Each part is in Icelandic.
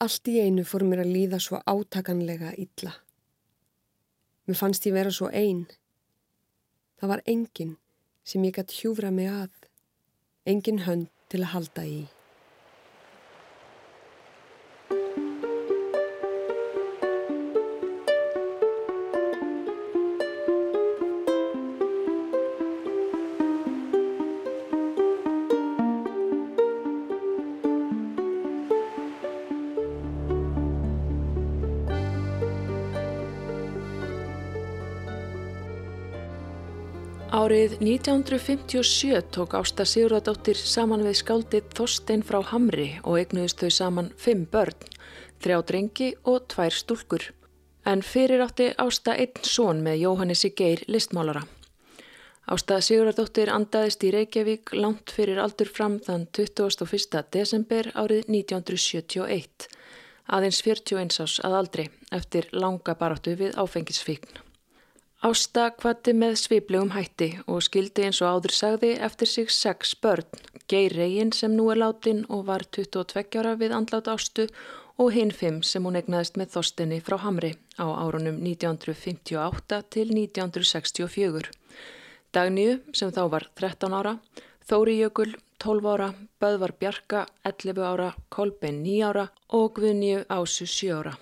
Allt í einu fór mér að líða svo átakanlega illa. Mér fannst ég vera svo einn. Það var enginn sem ég gætt hjúfra mig að, enginn hönd til að halda í. Árið 1957 tók Ásta Sigurðardóttir saman við skáldið Þorstein frá Hamri og eignuðist þau saman fimm börn, þrjá drengi og tvær stúlkur. En fyrir átti Ásta einn són með Jóhannessi Geir listmálara. Ásta Sigurðardóttir andaðist í Reykjavík langt fyrir aldur fram þann 21. desember árið 1971, aðeins 41 ás að aldri eftir langa baráttu við áfengisfíkn. Ásta kvatti með sviplegum hætti og skildi eins og áður sagði eftir sig sex börn, Geir Regin sem nú er látin og var 22 ára við andlátt ástu og hinn fimm sem hún egnaðist með þostinni frá Hamri á árunum 1958 til 1964. Dagníu sem þá var 13 ára, Þóri Jökul 12 ára, Böðvar Bjarka 11 ára, Kolbein 9 ára og Guðníu Ásu 7 ára.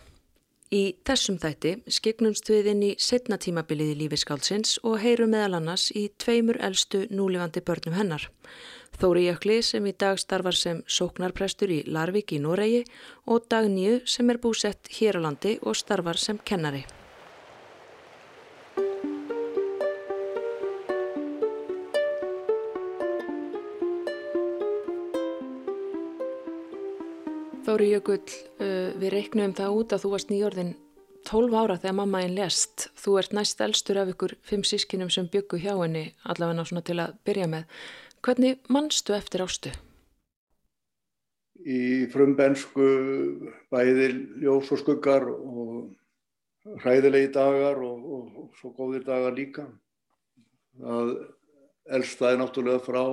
Í þessum þætti skiknumst við inn í setna tímabilið í lífi skálsins og heyrum meðal annars í tveimur eldstu núlifandi börnum hennar. Þóri Jökli sem í dag starfar sem sóknarprestur í Larvik í Noregi og Dagníu sem er búsett hér á landi og starfar sem kennari. Þóri Jökull, uh, við reiknum það út að þú varst nýjörðin 12 ára þegar mamma einn lest. Þú ert næst elstur af ykkur fimm sískinum sem byggu hjá henni allavega svona til að byrja með. Hvernig mannstu eftir ástu? Í frumbensku bæði ljós og skuggar og hræðilegi dagar og, og, og svo góðir dagar líka. Það elstaði náttúrulega frá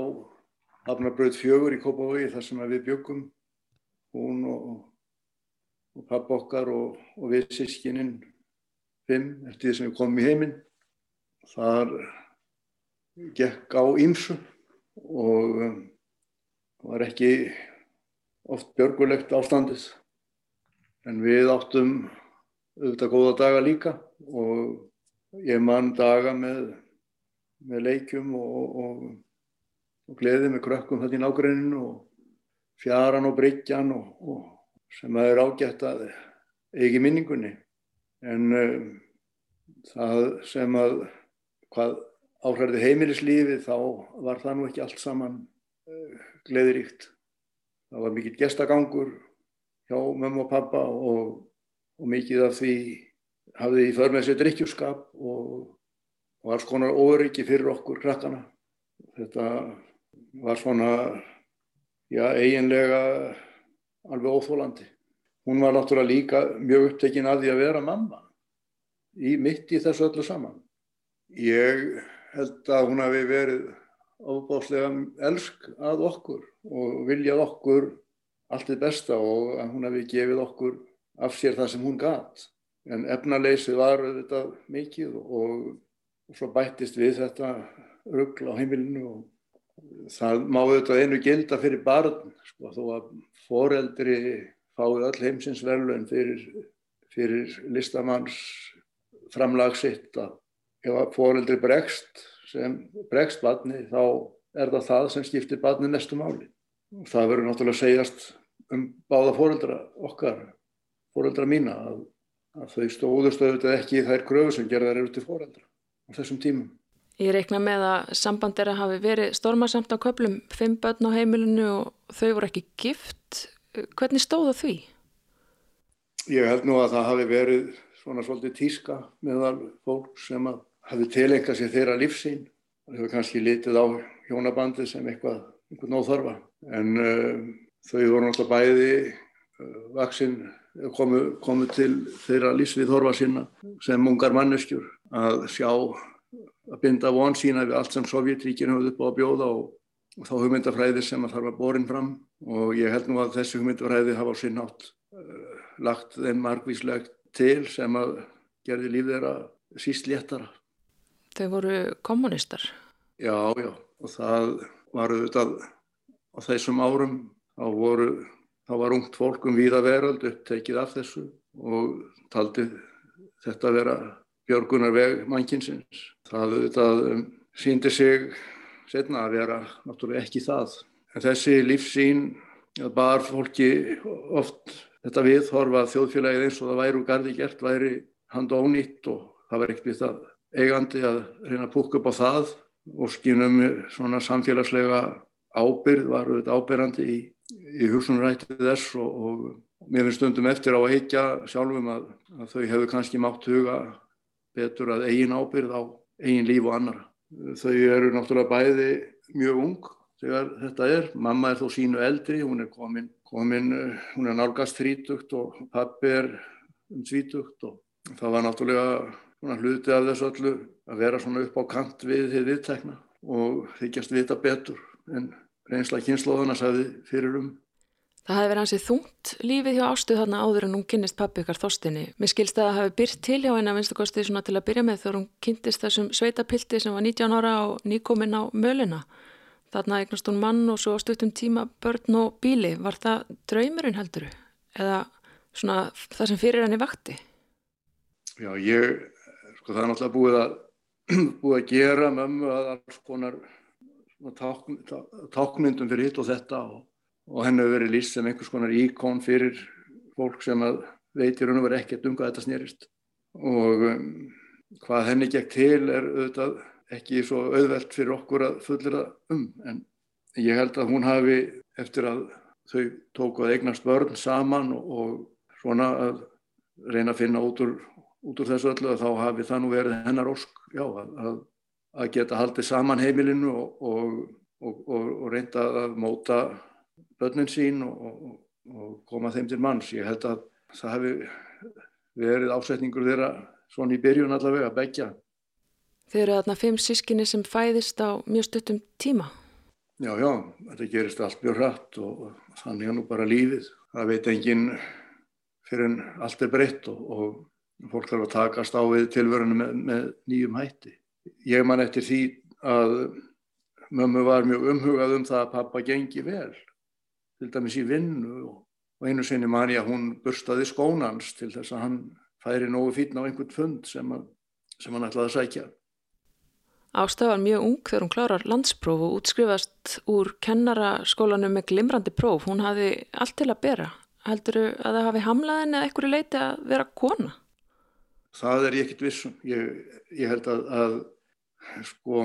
Hafnarbröð fjögur í Kópaví þar sem við byggum hún og, og papp okkar og, og við sískininn fimm eftir því sem við komum í heiminn. Þar gekk á ímsu og um, var ekki oft björgulegt ástandið. En við áttum auðvitað góða daga líka og ég mann daga með, með leikjum og, og, og gleði með krökkum þetta í nágreininu og fjaran og bryggjan og, og sem að er ágætt að eigi minningunni. En um, það sem að hvað áhverði heimilislífi þá var það nú ekki allt saman uh, gleðiríkt. Það var mikill gestagangur hjá mömmu og pappa og, og mikið af því hafði í förmið sér drikkjúskap og, og alls konar óryggi fyrir okkur krakkana. Þetta var svona já, eiginlega alveg óþólandi. Hún var náttúrulega líka mjög upptekinn að því að vera mamma í mitt í þessu öllu saman. Ég held að hún hafi verið ofbáslega elsk að okkur og viljað okkur allt þið besta og að hún hafi gefið okkur af sér það sem hún gæt. En efnaleysi var þetta mikið og, og svo bættist við þetta ruggla á heimilinu og það má auðvitað einu gilda fyrir barn sko, þó að foreldri fái öll heimsins verðlun fyrir, fyrir listamanns framlagsitt að ef foreldri bregst sem bregst barni þá er það það sem skiptir barni næstu máli. Og það verður náttúrulega segjast um báða foreldra okkar foreldra mína að, að þau stóðust auðvitað ekki þær gröfu sem gerðar eru til foreldra á þessum tímum Ég reikna með að samband er að hafi verið stormarsamt á köplum, fimm börn á heimilinu og þau voru ekki gift. Hvernig stóða því? Ég held nú að það hafi verið svona svolítið tíska meðal fólk sem hafi tilengjað sér þeirra lífsín. Það hefur kannski litið á hjónabandi sem eitthvað, eitthvað nóþarfa. En uh, þau voru náttúrulega bæði uh, vaksinn, komu, komu til þeirra lífsvið þorfa sína sem ungar manneskjur að sjá að binda von sína við allt sem Sovjetríkinu hafði upp á að bjóða og, og þá hugmyndafræði sem að þarf að borin fram og ég held nú að þessi hugmyndafræði hafa á sinn átt uh, lagt þeim margvíslegt til sem að gerði líf þeirra síst léttara. Þau voru kommunistar? Já, já, og það var auðvitað á þessum árum, þá voru, þá var ungt fólkum víða veröld upptekið af þessu og taldi þetta vera björgunar veg mannkinsins. Það auðvitað um, síndi sig setna að vera náttúrulega ekki það. En þessi lífsín bar fólki oft þetta viðhorfa þjóðfélagið eins og það væri úr gardi gert, væri hand ónýtt og það var ekkert við það eigandi að reyna að púka upp á það og skynum svona samfélagslega ábyrð var auðvitað ábyrrandi í, í hugsunrættið þess og, og mér finnst stundum eftir á að heitja sjálfum að, að þau hefur kannski mátt huga betur að eigin ábyrð á eigin líf og annara. Þau eru náttúrulega bæði mjög ung þegar þetta er. Mamma er þó sínu eldri, hún er komin, komin hún er nálgast þrítugt og pappi er um svítugt og það var náttúrulega hluti af þessu öllu að vera svona upp á kant við þið viðtekna og þykjast vita betur en reynsla kynnslóðana sagði fyrir um Það hefði verið hansið þungt lífið hjá ástuð þarna áður en hún kynnist pappi ykkar þóstinni. Mér skilst að það hefði byrt til hjá henni að vinstakosti svona til að byrja með þegar hún kynntist þessum sveitapilti sem var 19 ára og nýkominn á möluna. Þarna eignast hún mann og svo stuttum tíma börn og bíli. Var það draumurinn helduru? Eða svona það sem fyrir henni vakti? Já, ég, sko það er náttúrulega búið að, búið að gera mömmu að alls konar tákmyndum fyrir hitt og þetta og og henni hefur verið líst sem einhvers konar íkón fyrir fólk sem veitir hún vera ekkert um hvað þetta snýrist og um, hvað henni gekk til er auðvitað ekki svo auðvelt fyrir okkur að fullera um. En ég held að hún hafi eftir að þau tóku að eignast vörn saman og, og svona að reyna að finna út úr, út úr þessu öllu þá hafi það nú verið hennar ósk já, að, að geta haldið saman heimilinu og, og, og reynda að móta börnin sín og, og, og koma þeim til manns. Ég held að það hefði verið ásetningur þeirra svona í byrjun allavega að begja. Þeir eru þarna fimm sískinni sem fæðist á mjög stuttum tíma. Já, já, þetta gerist allt mjög hratt og þannig að nú bara lífið. Það veit enginn fyrir en allt er breytt og, og fólk þarf að takast á við tilverðinu með, með nýjum hætti. Ég man eftir því að mömmu var mjög umhugað um það að pappa gengi vel til dæmis í vinnu og, og einu sinni að hún burstaði skónans til þess að hann færi nógu fítna á einhvern fund sem, að, sem hann ætlaði að sækja. Ástaf var mjög ung þegar hún klárar landspróf og útskrifast úr kennaraskólanum með glimrandi próf. Hún hafi allt til að bera. Heldur þú að það hafi hamlaðin eða eitthvað leiti að vera kona? Það er ég ekkit vissum. Ég, ég held að, að sko,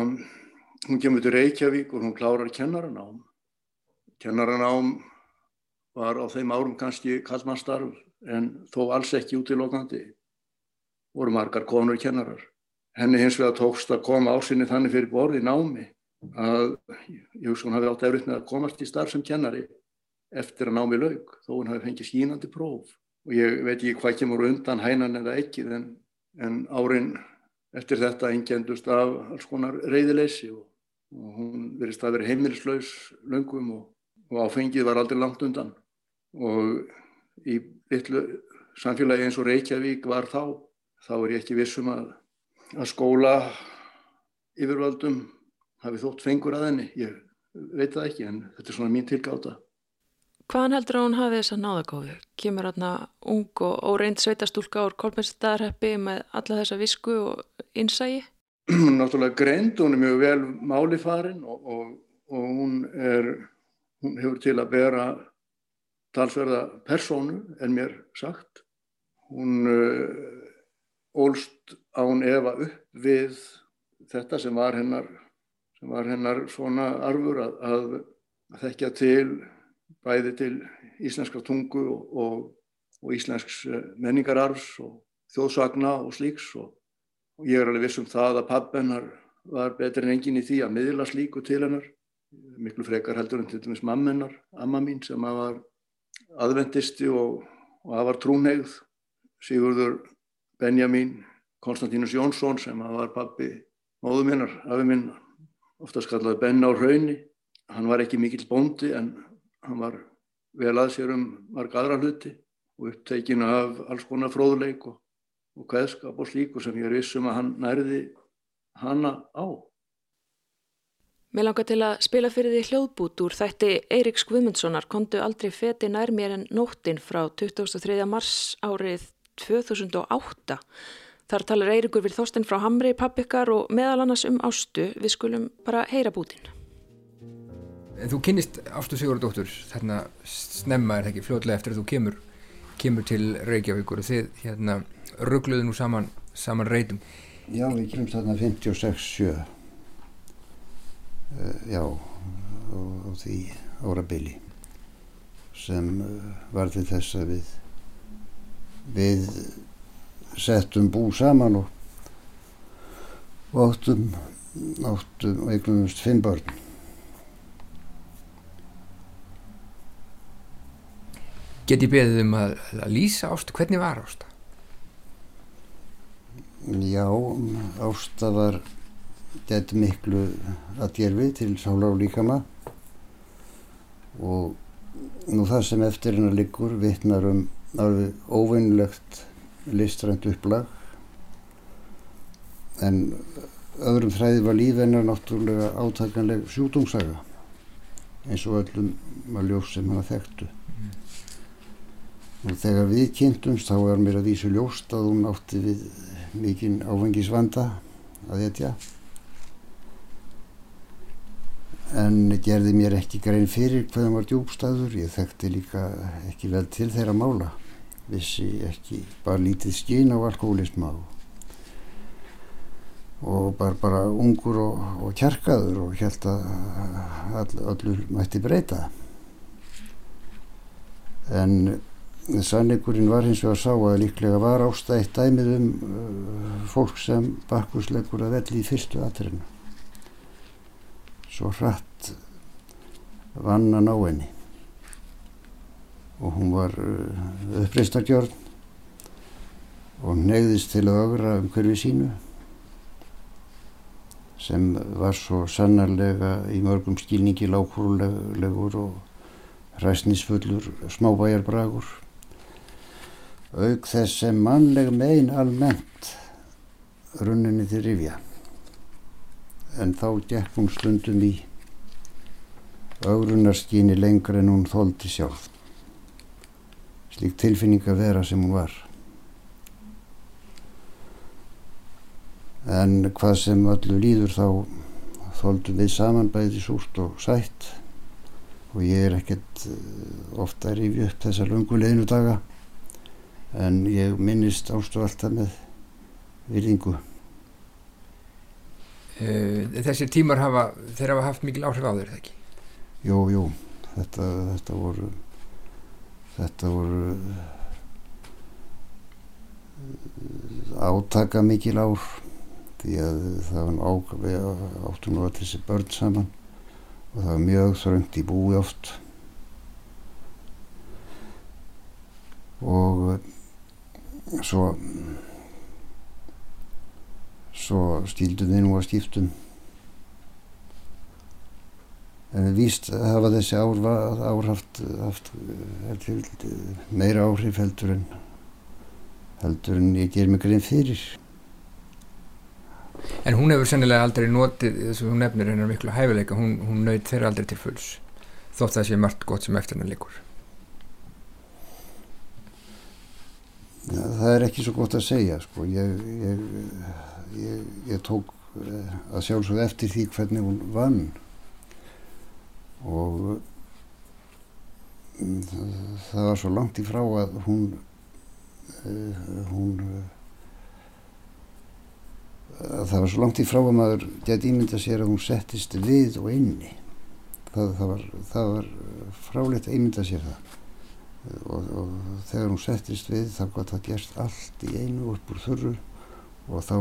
hún kemur til Reykjavík og hún klárar kennaranám Kennaranám var á þeim árum kannski kallmannstarf en þó alls ekki útilokandi voru margar konur kennarar. Henni hins vegar tókst að koma ásinni þannig fyrir borði námi að ég hugsa hún hafi átt efriðt með að komast í starf sem kennari eftir að námi laug þó hún hafi fengið skínandi próf og ég veit ekki hvað kemur undan hænan eða ekki en, en árin eftir þetta engendust af alls konar reyðileysi og, og hún verist að vera heimilislaus löngum og og áfengið var aldrei langt undan og í litlu samfélagi eins og Reykjavík var þá þá er ég ekki vissum að, að skóla yfirvaldum hafi þótt fengur að henni ég veit það ekki en þetta er svona mín tilgáta Hvaðan heldur að hún hafi þess að náðagóðu? Kemur hérna ung og óreind sveitastúlka úr kolmennstadarheppi með alla þessa visku og innsægi? Náttúrulega greind, hún er mjög vel málifarin og, og, og hún er hún hefur til að bera talsverða persónu en mér sagt. Hún uh, ólst án Eva upp við þetta sem var hennar, sem var hennar svona arfur að, að, þekkja til bæði til íslenska tungu og, og, og íslensks eh, menningararfs og þjóðsagna og slíks og, og ég er alveg viss um það að pappennar var betur en engin í því að miðla slíku til hennar miklu frekar heldur en til dæmis mammenar, amma mín sem var aðvendisti og, og að var trúnegð Sigurður Benjamin Konstantínus Jónsson sem var pappi móðu minnar, afi minn oftast kallaði Benna á raunni hann var ekki mikill bóndi en hann var vel að sér um marga aðra hluti og upptekinu af alls konar fróðuleik og, og kveðskap og slíku sem ég er vissum að hann nærði hana á. Mér langar til að spila fyrir því hljóðbút úr þætti Eiriks Guðmundssonar kontu aldrei feti nær mér en nóttin frá 23. mars árið 2008. Þar talar Eirikur við þósten frá Hamri, pappikar og meðal annars um ástu. Við skulum bara heyra bútin. Þú kynist Ástu Sigurðardóttur þarna snemma er það ekki fljóðlega eftir að þú kemur, kemur til Reykjavíkur og þið hérna ruggluðu nú saman, saman reytum. Já, við kemum þarna 56-7 uh, já og því árabili sem uh, var til þess að við við settum bú saman og áttum áttum og eignumst fimm börn Get ég beðið um að, að lýsa Ástu, hvernig var Ásta? Já, Ásta var gett miklu að gerfi til sála og líkama. Og nú það sem eftir hennar liggur vittnar um alveg óvinnlegt listrænt upplag. En öðrum þræði var líf hennar náttúrulega átakanleg sjúdómsaga eins og öllum var ljós sem hann þekktu. Og þegar við kynntumst þá var mér að vísu ljóst að hún átti við mikinn áfengisvanda að etja en gerði mér ekki grein fyrir hvaðan var djúbstæður ég þekkti líka ekki vel til þeirra mála. Vissi ekki bara lítið skín á alkoholisma og, bara, bara ungur og, og kjarkaður og held að all, allur mætti breyta. En Sannleikurinn var hins vegar sá að líklega var ástætt dæmið um uh, fólk sem bakkusleikur að velli í fyrstu aðtrinu. Svo hratt vann að ná henni. Og hún var uh, uppreistargjörn og neyðist til að ögra um hverfi sínu sem var svo sannarlega í mörgum skilningi lágkúrulegur og hræsnisfullur smábæjarbragur. Auk þess sem mannleg megin almennt runninni til rifja en þá gekk hún slundum í augrunarskíni lengur en hún þóldi sjálf. Slík tilfinning að vera sem hún var. En hvað sem öllu líður þá þóldum við saman bæði súrt og sætt. Og ég er ekkert eh, ofta að rifja upp þessa lungu leinu daga. En ég minnist ástu alltaf með virðingu. Uh, þessir tímar hafa, þeir hafa haft mikil áhrif á þeir, ekki? Jú, jú, þetta, þetta voru, þetta voru eh, átaka mikil ár því að það var ákveð, við áttum nú allir þessi börn saman og það var mjög þröngt í búi oft og svo svo stíldum við nú að skiptum. En við víst hafa þessi ár, ár haft, haft meira áhrif heldur en heldur en ég ger mig grein fyrir. En hún hefur sennilega aldrei notið þess að hún nefnir hennar miklu hæfileika. Hún, hún nöyð þeirra aldrei til fulls þótt það sé margt gott sem eftir hennar líkur Ja, það er ekki svo gott að segja sko. ég, ég, ég, ég tók eh, að sjálfsögða eftir því hvernig hún vann. Og það, það var svo langt í frá að hún uh, hún uh, það var svo langt í frá að maður geti ímynda sér að hún settist við og inni. Það, það var, var fráleitt að ímynda sér það. Og, og þegar hún settist við þá gott að gerst allt í einu upp úr þurru og þá,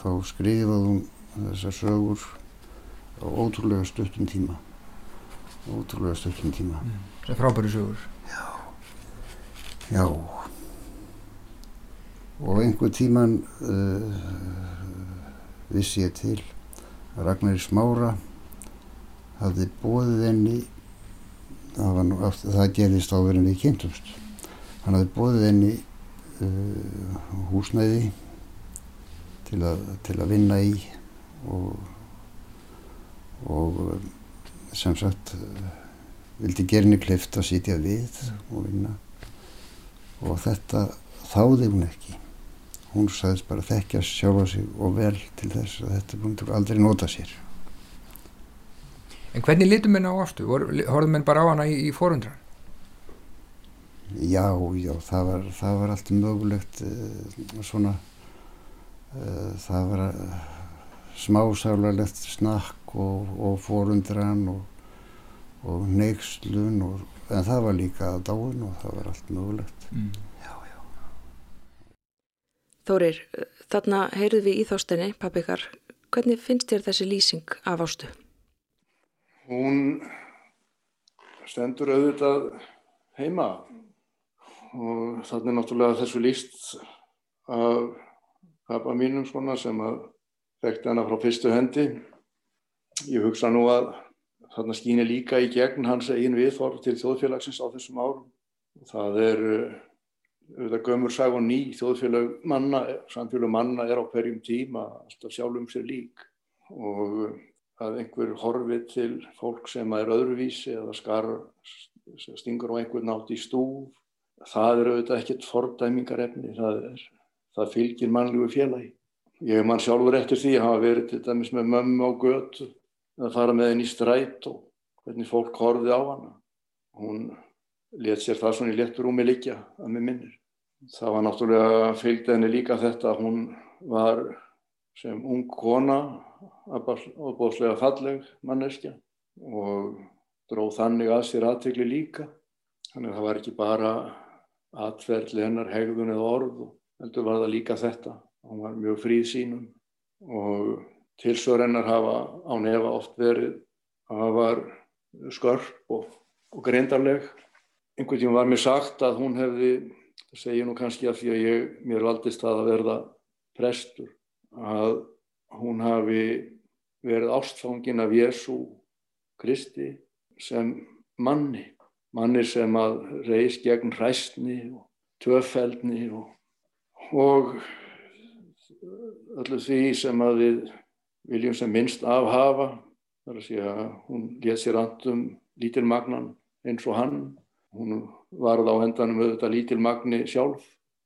þá skrifaði hún þessar sögur á ótrúlega stöttum tíma. Ótrúlega stöttum tíma. Mm. Það er frábæri sögur. Já. Já. Og einhver tíman uh, vissi ég til að Ragnar Smára hafði bóðið henni það, nú, það gerðist en við kynntumst. Hann hafði bóðið henni uh, húsnæði til að, til að vinna í og, og sem sagt vildi gerinni klift að sitja við og vinna og þetta þáði hún ekki hún sagðist bara þekkja sjálfa sig og vel til þess að þetta bundur aldrei nota sér En hvernig litum henni á ástu? Horfðum henni bara á hana í, í forundran? Já, já, það var, það var allt mögulegt uh, svona það var uh, smásálarlegt snakk og, og forundran og, og neykslun en það var líka að dáin og það var allt mögulegt mm. Já, já Þórir, þarna heyrðu við í þóstinni, pappikar hvernig finnst þér þessi lýsing af ástu? Hún stendur auðvitað heima og þannig náttúrulega þessu líst af pappa mínum svona sem að þekkti hana frá fyrstu hendi. Ég hugsa nú að þarna skýni líka í gegn hans eigin viðhorf til þjóðfélagsins á þessum árum. Það er auðvitað gömur sag og ný þjóðfélag manna, samfélag manna er á hverjum tíma alltaf sjálfum sér lík og að einhver horfið til fólk sem er öðruvísi eða skar, stingur á einhvern nátt í stúf það er auðvitað ekkert fordæmingarefni, það, er, það fylgir mannlegu félagi. Ég man sjálfur eftir því að hafa verið til dæmis með mömmu á götu að fara með henni í stræt og hvernig fólk horfið á hana. Hún let sér það svona í léttur rúmi líka að með minnir. Það var náttúrulega fylgd henni líka þetta að hún var sem ung kona og bóðslega falleg manneskja og dróð þannig að sér aðtegli líka. Þannig að það var ekki bara atferðli hennar hegðun eða orð og heldur var það líka þetta. Hún var mjög fríð sínum og tilsvör hennar hafa á nefa oft verið að það var skörp og, og greindarleg. Einhvern tíma var mér sagt að hún hefði, það segir nú kannski að því að ég, mér valdist það að verða prestur, að hún hafi verið ástfangin af Jésu Kristi sem manni mannir sem að reys gegn hræstni og töffeldni og, og öllu því sem að við viljum sem minnst afhafa þar að segja hún létt sér andum lítilmagnan eins og hann. Hún varð á endanum auðvitað lítilmagni sjálf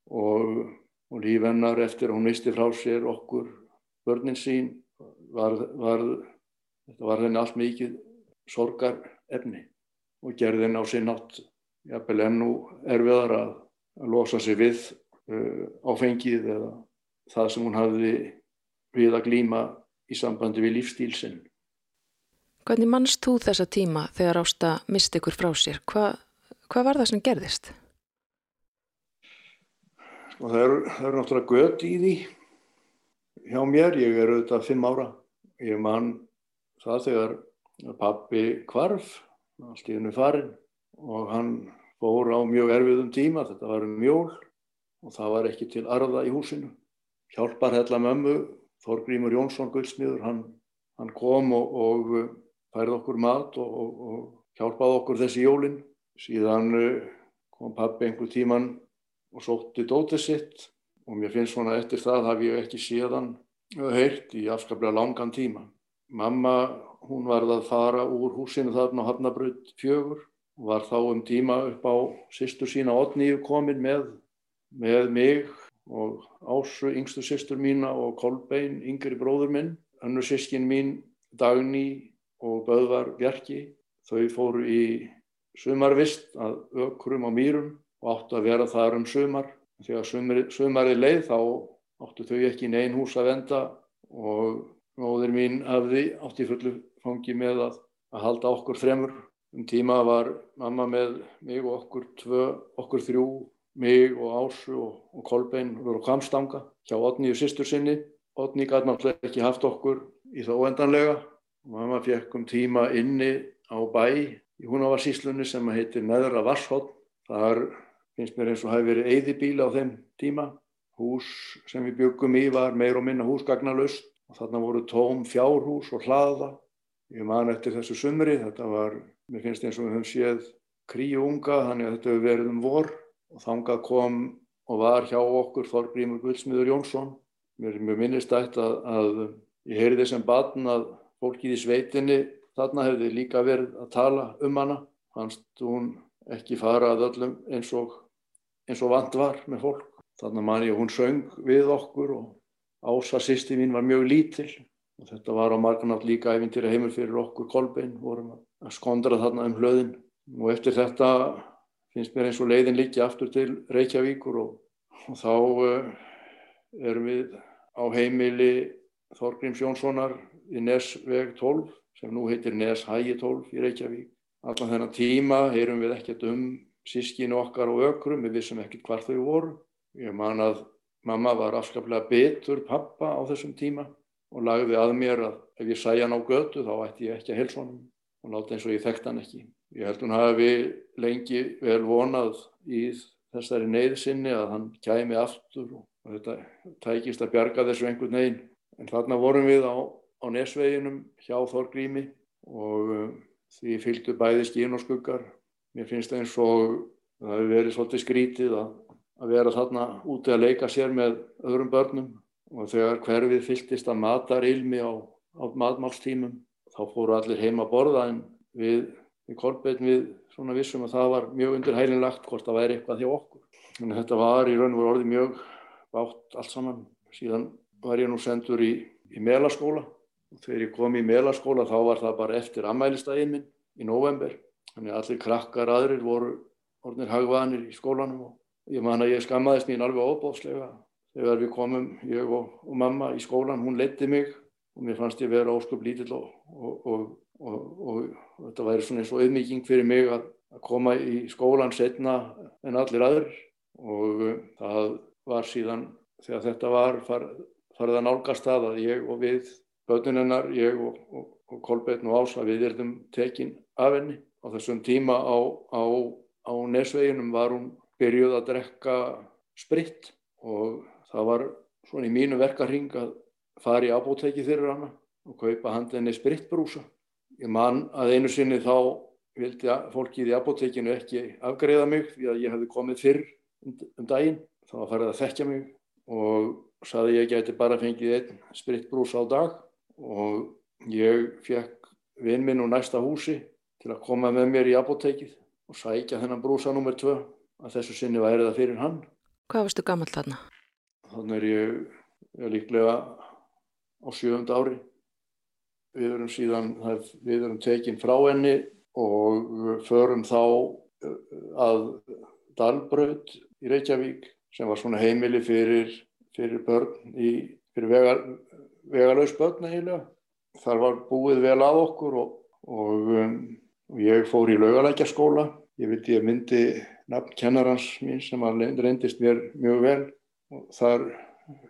og, og lífennar eftir að hún misti frá sér okkur börnin sín var, var, þetta var henni allt mikið sorgar efni og gerði henn á sinn átt jafnvel ennú erfiðar að, að losa sig við uh, áfengið eða það sem hún hafði við að glýma í sambandi við lífstílsinn. Hvernig mannst þú þessa tíma þegar Ásta misti ykkur frá sér? Hva, hvað var það sem gerðist? Sko, það eru er náttúrulega gött í því hjá mér. Ég er auðvitað fimm ára. Ég man það þegar pappi kvarf allt í hennu farin og hann fór á mjög erfiðum tíma, þetta var um mjól og það var ekki til arða í húsinu. Hjálpar hella mömmu, Þorgrímur Jónsson Gullsmiður, hann, hann kom og, og uh, færði okkur mat og, og, og hjálpaði okkur þessi jólinn. Síðan uh, kom pappi einhver tíman og sótti dótið sitt og mér finnst svona eftir það haf ég ekki síðan heilt í afskaplega langan tíma. Mamma hún varð að fara úr húsinu þarna á Hafnabröð fjögur og var þá um tíma upp á sýstur sína Otníu komin með, með mig og Ásu, yngstu sýstur mína og Kolbein, yngri bróður minn, önnu sískin mín Dagný og Böðvar Bjarki. Þau fóru í sumarvist að ökrum á mýrum og áttu að vera þar um sumar. Þegar sumarið sumari leið þá áttu þau ekki í neyn hús að venda og móður mín hafði átti fullu fangi með að, að halda okkur þremur. Um tíma var mamma með mig og okkur tvö, okkur þrjú, mig og Ásu og, og Kolbein voru á kamstanga hjá Otni og sýstur sinni. Otni gæti náttúrulega ekki haft okkur í það óendanlega. Mamma fekk um tíma inni á bæ í Húnavarsíslunni sem heitir Neðra Varshótt. Þar finnst mér eins og hafi verið eyðibíla á þeim tíma. Hús sem við byggum í var meir og minna húsgagnalust og þarna voru tóm fjárhús og hlaða Ég man eftir þessu sumri, þetta var, mér finnst eins og við höfum séð kríu unga, þannig að þetta hefur verið um vor og þangað kom og var hjá okkur Þorgrímur Gullsmiður Jónsson. Mér er mjög minnistætt að, að ég heyrði sem batn að fólkið í sveitinni þarna hefði líka verið að tala um hana. Fannst hún ekki fara að öllum eins og, eins og vant var með fólk. Þannig man ég hún söng við okkur og Ása sýsti mín var mjög lítil og þetta var á marganátt líka æfintýra heimur fyrir okkur kolbein, vorum að skondra þarna um hlöðin og eftir þetta finnst mér eins og leiðin líkja aftur til Reykjavíkur og, og þá uh, erum við á heimili Þorgríms Jónssonar í Nesveg 12 sem nú heitir Neshægi 12 í Reykjavík. Allan þennan tíma heyrum við ekkert um sískinu okkar og ökrum, við vissum ekkert hvar þau voru. Ég man að Mamma var afskaplega betur pappa á þessum tíma og lagði að mér að ef ég sæja hann á götu þá ætti ég ekki að helsa honum og láta eins og ég þekkt hann ekki. Ég held hún hafi lengi vel vonað í þessari neyðsinni að hann kæmi aftur og þetta tækist að bjarga þessu einhvern veginn. En þarna vorum við á, á nesveginum hjá Þorgrími og uh, því fylgdu bæði skín og skuggar. Mér finnst það eins og það hefur verið svolítið skrítið að að vera þarna úti að leika sér með öðrum börnum og þegar hverfið fylltist að matar ilmi á, á matmálstímum þá fóru allir heima að borða en við, við kolbeinn við svona vissum að það var mjög undir heilinlagt hvort það væri eitthvað hjá okkur. En þetta var í raun og orðið mjög bátt allt saman. Síðan var ég nú sendur í, í melaskóla og þegar ég kom í melaskóla þá var það bara eftir ammælistægin minn í november. Þannig að allir krakkar aðrir voru orðinir hagvanir í skólanum og Ég man að ég skammaðist mín alveg óbóðslega þegar við komum, ég og, og mamma í skólan, hún leti mig og mér fannst ég vera ósköp lítill og, og, og þetta væri svona eins og auðmygging fyrir mig að, að koma í skólan setna en allir aður og uh, það var síðan þegar þetta var far, farið að nálgast það að ég og við börnunennar, ég og Kolbjörn og Ása við erum tekin af henni. Á þessum tíma á, á, á nesveginum var hún byrjuð að drekka spritt og það var svona í mínu verkarhing að fara í apóteki fyrir hana og kaupa handinni sprittbrúsa. Ég man að einu sinni þá vildi fólkið í apótekinu ekki afgreða mig því að ég hefði komið fyrr um, um daginn. Það var farið að þekkja mig og saði ég geti bara fengið einn sprittbrúsa á dag og ég fekk vinn minn úr næsta húsi til að koma með mér í apótekið og sækja þennan brúsa nummer 2 að þessu sinni væri það fyrir hann. Hvað varstu gammal þarna? Þannig er ég, ég líklega á sjöfund ári. Við erum síðan, við erum tekinn frá henni og förum þá eh, að Dalbröð í Reykjavík sem var svona heimili fyrir, fyrir börn, í, fyrir vegar, vegalauðs börn eiginlega. Þar var búið vel að okkur og, og, um, og ég fór í laugalækjaskóla. Ég vildi að myndi nafn kennarans mín sem reyndist mér mjög vel og þar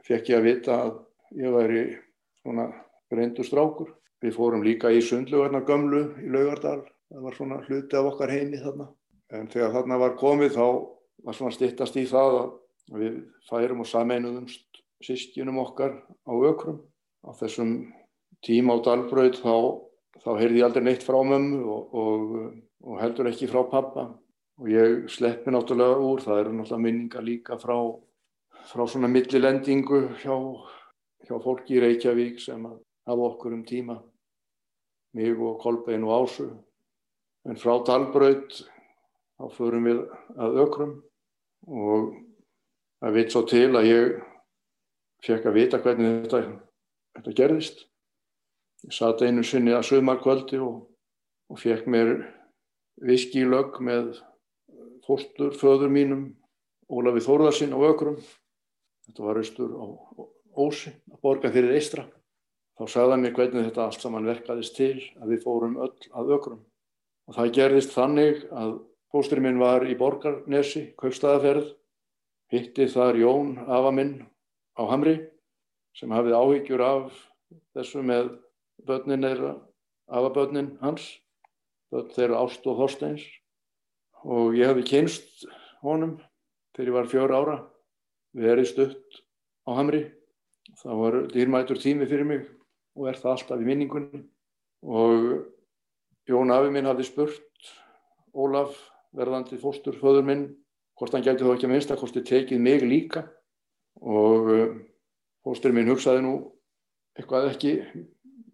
fekk ég að vita að ég væri svona reyndur strákur. Við fórum líka í sundlugarna gömlu í Laugardal, það var svona hluti af okkar heimi þarna. En þegar þarna var komið þá var svona stittast í það að við færum og sameinuðumst sískinum okkar á ökrum. Á þessum tíma á Dalbröð þá, þá heyrði ég aldrei neitt frá mömmu og, og, og heldur ekki frá pappa og ég sleppi náttúrulega úr, það eru náttúrulega minningar líka frá, frá svona millilendingu hjá, hjá fólki í Reykjavík sem hafa okkur um tíma, mig og Kolbein og Ásu. En frá Dalbraut þá förum við að ökrum og það veit svo til að ég fekk að vita hvernig þetta, þetta gerðist. Ég satt einu sinni að sögmarkvöldi og, og fekk mér viskílögg með fórstur föður mínum Ólafi Þórðarsinn á Ökrum þetta var austur á Ósi að borga fyrir Eistra þá sagða mér hvernig þetta allt saman verkaðist til að við fórum öll að Ökrum. Og það gerðist þannig að fósturinn minn var í Borgarnesi kaupstæðaferð hitti þar Jón Afaminn á Hamri sem hafið áhyggjur af þessu með börnin eða afabörnin hans börn þeirra Ást og Þorsteins. Og ég hefði kynst honum þegar ég var fjóra ára verið stutt á Hamri. Það var dýrmætur tími fyrir mig og er það alltaf í minningunni. Og Jón Afi minn hafði spurt Ólaf verðandi fóstur föður minn hvort hann gæti þó ekki að minnstakosti tekið mig líka. Og fósturinn minn hugsaði nú eitthvað ekki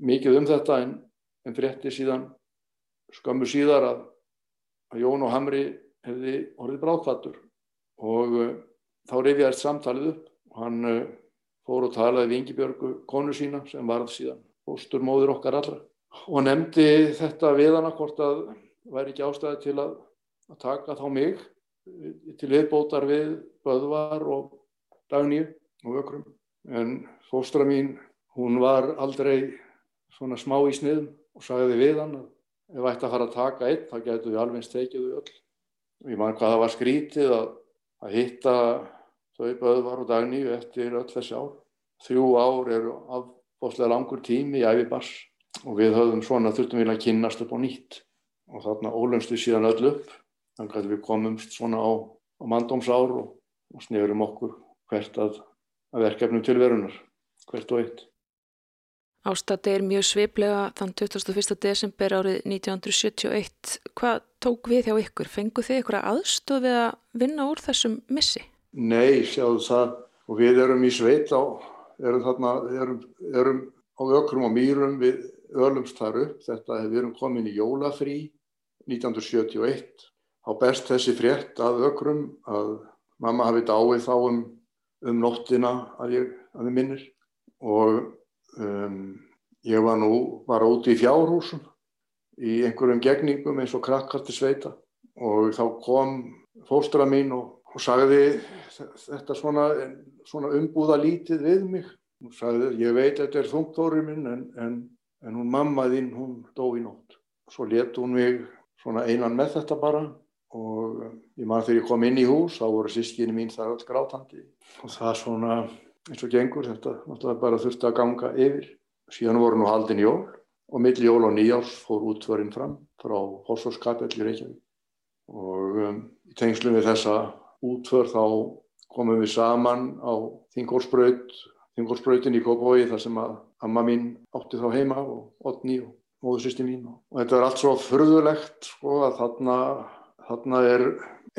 mikið um þetta en, en frétti síðan skömmu síðar að, að Jón og Hamri hefði orðið bráðkvættur og uh, þá reyfiðast samtalið upp og hann uh, fór og talaði við Ingi konu sína sem varð síðan fósturmóður okkar allra. Og nefndi þetta við hana hvort að væri ekki ástæði til að, að taka þá mig til viðbótar við Böðvar og Dagníu og Ökrum. En fóstra mín hún var aldrei svona smá í sniðum og sagði við hann að ef ætti að fara að taka einn þá getur við alveg stekið þau öll. Og ég man hvað það var skrítið að, að hitta þau Böðvar og Dagníu eftir öll þessi ár þrjú ár eru afbóðslega langur tími í æfi bars og við höfðum svona þurftum við að kynast upp á nýtt og þarna ólumstu síðan öll upp þannig að við komumst svona á, á mandómsár og, og snegurum okkur hvert að, að verkefnum tilverunar, hvert og eitt. Ástati er mjög sveiplega þann 21. desember árið 1971. Hvað tók við hjá ykkur? Fengu þið ykkur aðstof við að vinna úr þessum missi? Nei, sjáðu það og við erum í sveit á, erum þarna, erum, erum á ökrum og mýrum við ölumst þar upp. Þetta hefur verið komin í jólafrí 1971. Á best þessi frétt að ökrum að mamma hafi dáið þá um um nóttina að ég, að ég minnir og um, ég var nú bara úti í fjárhúsum í einhverjum gegningum eins og krakkarti sveita og þá kom fóstra mín og, og sagði þetta svona, svona umbúða lítið við mig. Og sagði ég veit þetta er þungtóri minn en, en, en hún mammaðinn hún dó í nótt. Svo let hún mig svona einan með þetta bara og ég man þegar ég kom inn í hús þá voru sískinu mín þar alls grátandi. Og það svona eins og gengur þetta náttúrulega bara þurfti að ganga yfir. Síðan voru nú haldin jól og mill jól og nýjárs fór útförinn fram frá Hossórskapell í Reykjavík. Og um, í tengslu við þessa útför þá komum við saman á Þingórsbraut Þingórsbrautin í Kópói þar sem að amma mín átti þá heima og Otni og móðursýsti mín og þetta er allt svo förðulegt sko að þarna Þarna er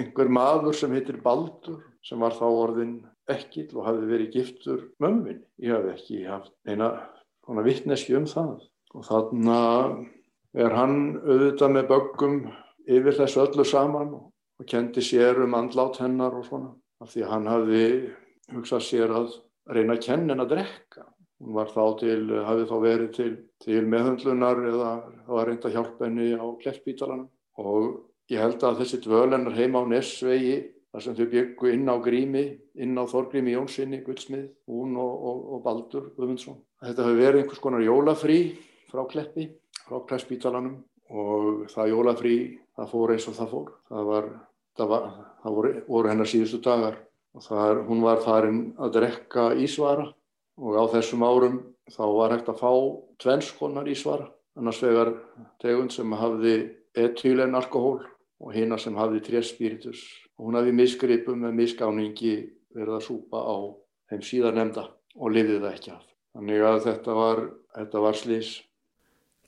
einhver maður sem heitir Baldur sem var þá orðin ekkil og hafi verið giftur mömmin. Ég hef ekki haft eina svona vittneski um það. Og þarna er hann auðvitað með böggum yfir þessu öllu saman og kendi sér um andlát hennar og svona. Af því hann hafi hugsað sér að reyna að kenna henn að drekka. Hún var þá til, hafi þá verið til, til meðhundlunar eða var reynd að hjálpa henni á kleffbítalanum og Ég held að þessi dvölennar heima á Nessvegi, þar sem þau byggu inn á Grími, inn á Þorgrími Jónssoni, Guðsmið, hún og, og, og Baldur Guðmundsson. Þetta hefur verið einhvers konar jólafrí frá Kleppi, frá Kleppspítalanum og það jólafrí, það fór eins og það fór. Það, var, það, var, það voru, voru hennar síðustu dagar og það, hún var farin að drekka ísvara og á þessum árum þá var hægt að fá tvennskonar ísvara, annars vegar tegund sem hafði etylen alkohól og hina sem hafði tréspíritus og hún hafði misgripum með misgáningi verið að súpa á þeim síðan nefnda og lifið það ekki af. Þannig að þetta var, þetta var slís.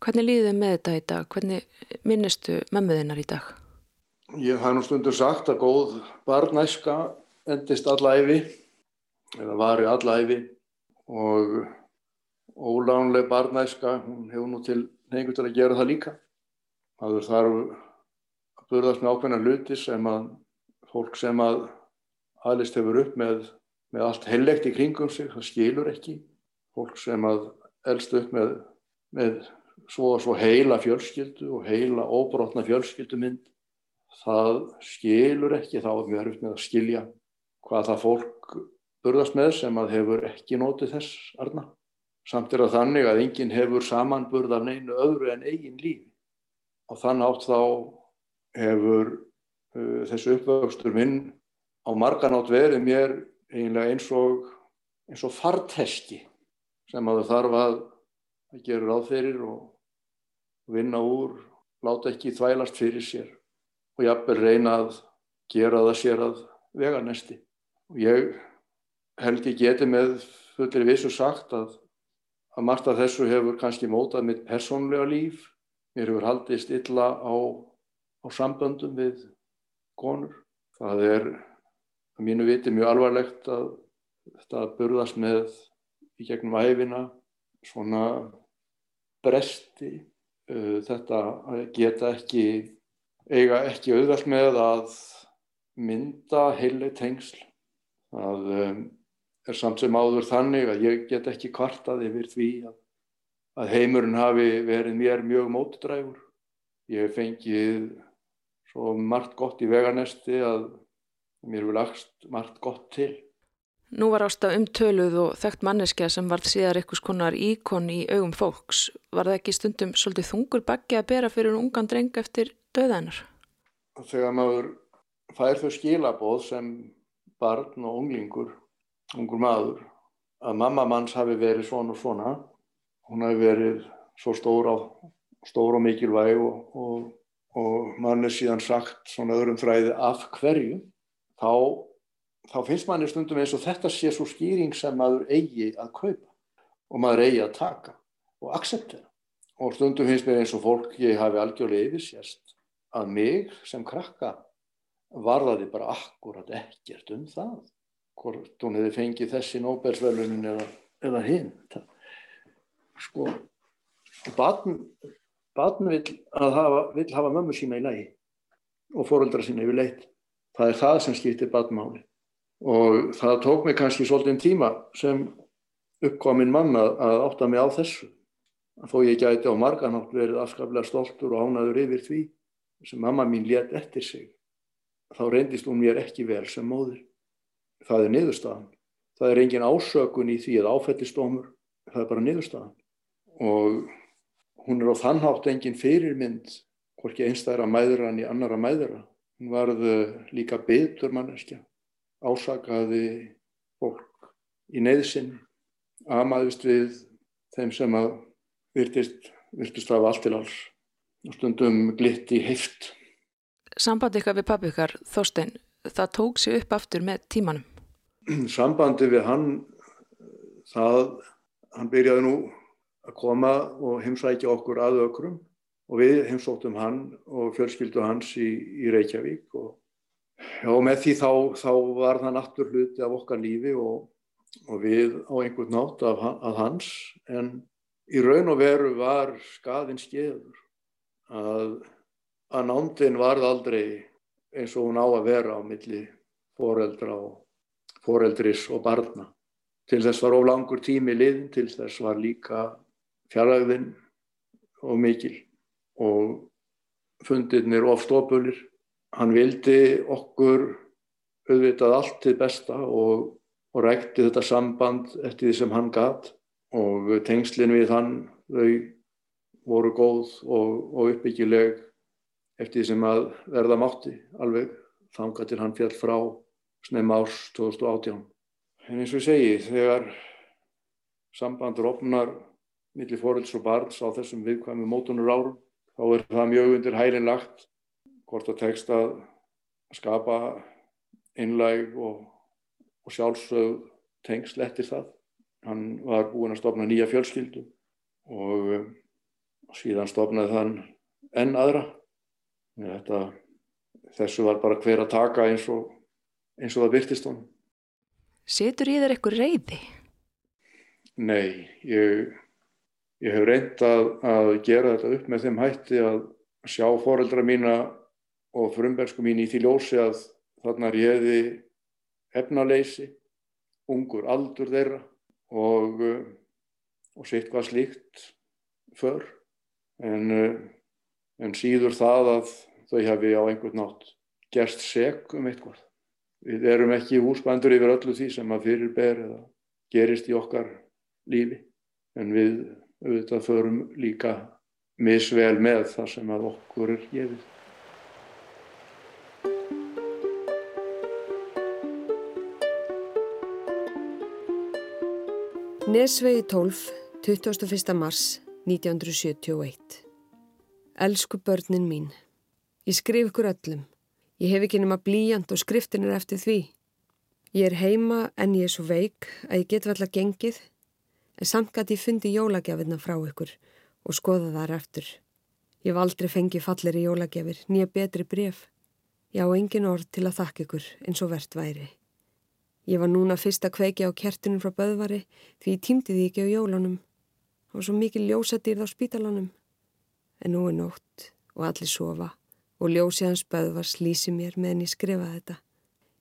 Hvernig líðið með þetta í dag? Hvernig minnistu mömmuðinnar í dag? Ég haf nú stundur sagt að góð barnæska endist allæfi eða vari allæfi og ólánleg barnæska, hefur nú til neingu til að gera það líka. Það þarf burðast með ákveðna hluti sem að fólk sem að aðlist hefur upp með, með allt hellegt í kringum sig, það skilur ekki. Fólk sem að elst upp með, með svo, svo heila fjölskyldu og heila óbrotna fjölskyldumynd, það skilur ekki, þá er mjög erfitt með að skilja hvað það fólk burðast með sem að hefur ekki nótið þess arna. Samt er það þannig að enginn hefur samanburðar neinu öðru en eigin lífi. Og þann átt þá hefur uh, þessu uppvöxtur minn á marganátt verið mér eiginlega eins og, eins og farteski sem að þarf að, að gera ráð fyrir og vinna úr, láta ekki þvælast fyrir sér og jafnvel reyna að gera það sér að vega næsti. Og ég held ég geti með fullir vissu sagt að, að margt af þessu hefur kannski mótað mitt persónlega líf. Mér hefur haldist illa á á samböndum við konur. Það er að mínu viti mjög alvarlegt að þetta burðast með í gegnum æfina svona bresti þetta geta ekki eiga ekki auðvelt með að mynda heilig tengsl. Það um, er samt sem áður þannig að ég get ekki kvartað yfir því að, að heimurinn hafi verið mér mjög mótdræfur ég hef fengið svo margt gott í veganesti að mér vil aðst margt gott til Nú var ásta umtöluð og þekkt manneskja sem varð síðar eitthvað skonar íkon í augum fólks. Var það ekki stundum svolítið þungur baggi að bera fyrir ungan dreng eftir döðanar? Þegar maður fær þau skilaboð sem barn og unglingur, ungur maður, að mamma manns hafi verið svona og svona, hún hafi verið svo stór, á, stór og mikilvæg og, og, og mann er síðan sagt svona öðrum þræði af hverju, þá þá finnst manni stundum eins og þetta sé svo skýring sem maður eigi að kaupa og maður eigi að taka og akseptera. Og stundum finnst mér eins og fólk ég hafi algjörlega yfirsérst að mig sem krakka varðaði bara akkurat ekkert um það. Hvort hún hefði fengið þessi Nobelsvölunin eða, eða hinn. Sko, batn, batn vil hafa, hafa mömmu sína í lagi og fóröldra sína yfir leitt. Það er það sem skiptir batnmáli og það tók mig kannski svolítið tíma sem uppkominn mann að átta mig á þessu. Þó ég gæti á marganátt verið afskaplega stoltur og ánaður yfir því sem mamma mín létt eftir sig. Þá reyndist hún mér ekki vel sem móður það er niðurstaðan. Það er engin ásökun í því að áfættistómur það er bara niðurstaðan. Og hún er á þannhátt engin fyrirmynd hvorki einstæðra mæðra en í annara mæðra. Hún varð líka betur manneskja ásakaði fólk í neyðsinn amaðist við þeim sem að virtist, virtist af allt til alls og stundum glitt í heift. Sambandi ykkar við pappi ykkar, Þorstein, það tók sér upp aftur með tímanum? Sambandi við hann, það, hann byrjaði nú að koma og heimsækja okkur að ökrum og við heimsóttum hann og fjölskyldu hans í, í Reykjavík og Já, með því þá, þá var það nattur hluti af okkar lífi og, og við á einhvern nátt af, af hans. En í raun og veru var skaðin skeður að, að nándin varð aldrei eins og hún á að vera á milli foreldra og foreldris og barna. Til þess var of langur tími liðin, til þess var líka fjarlagðin og mikil. Og fundirnir of stópulir hann vildi okkur auðvitað allt til besta og, og rækti þetta samband eftir því sem hann gatt og tengslinn við hann þau voru góð og, og uppbyggileg eftir því sem að verða mátti alveg þanga til hann fjall frá snem árs 2018. En eins og ég segi, þegar sambandur opnar millir fórölds og barns á þessum viðkvæmi mótunur árum, þá er það mjög undir hælinn lagt hvort það tekst að skapa einlæg og, og sjálfsög tengsl eftir það. Hann var búinn að stopna nýja fjölskyldu og um, síðan stopnaði þann enn aðra. Þetta, þessu var bara hver að taka eins og, eins og það byrtist honum. Setur í þér eitthvað reyði? Nei, ég, ég hef reynd að, að gera þetta upp með þeim hætti að sjá foreldra mína og frumbergsku mín í því ljósi að þarna réði hefnaleysi, ungur aldur þeirra og, eh, og sitt hvað slíkt för. En, eh, en síður það að þau hafi á einhvern nátt gerst seg um eitthvað. Við erum ekki húsbændur yfir öllu því sem að fyrirber eða gerist í okkar lífi. En við auðvitað förum líka misvel með það sem að okkur er gefið. Nesvegi 12, 21. mars 1971 Elsku börnin mín, ég skrif ykkur öllum. Ég hef ekki nema blíjant og skriftin er eftir því. Ég er heima en ég er svo veik að ég get að gengið, en samt gæti ég fundi jólagjafinna frá ykkur og skoða þar eftir. Ég hef aldrei fengið fallir í jólagjafir, nýja betri bref. Já, engin orð til að þakka ykkur eins og verðt væri. Ég var núna fyrst að kveiki á kertunum frá Böðvari því ég týmdi því ekki á jólunum. Það var svo mikið ljósadýrð á spítalanum. En nú er nótt og allir sofa og ljósið hans Böðvar slísi mér meðan ég skrifaði þetta.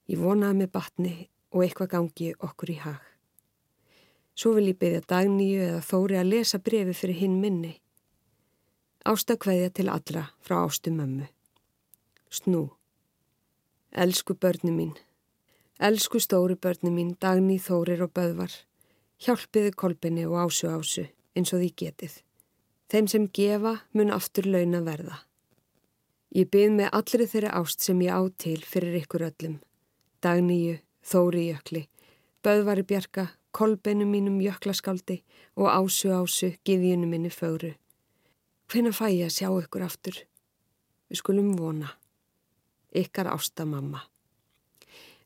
Ég vonaði með batni og eitthvað gangi okkur í hag. Svo vil ég beðja dagníu eða þóri að lesa brefi fyrir hinn minni. Ástakveðja til allra frá ástu mömmu. Snú. Elsku börni mín. Elsku stóri börni mín, Dagný, Þórir og Böðvar, hjálpiðu kolbinni og ásu ásu eins og því getið. Þeim sem gefa mun aftur launa verða. Ég byrð með allri þeirri ást sem ég á til fyrir ykkur öllum. Dagníu, Þóri jökli, Böðvari bjarga, kolbinu mínum jöklaskáldi og ásu ásu giðjunu minni fögru. Hvena fæ ég að sjá ykkur aftur? Við skulum vona. Ykkar ásta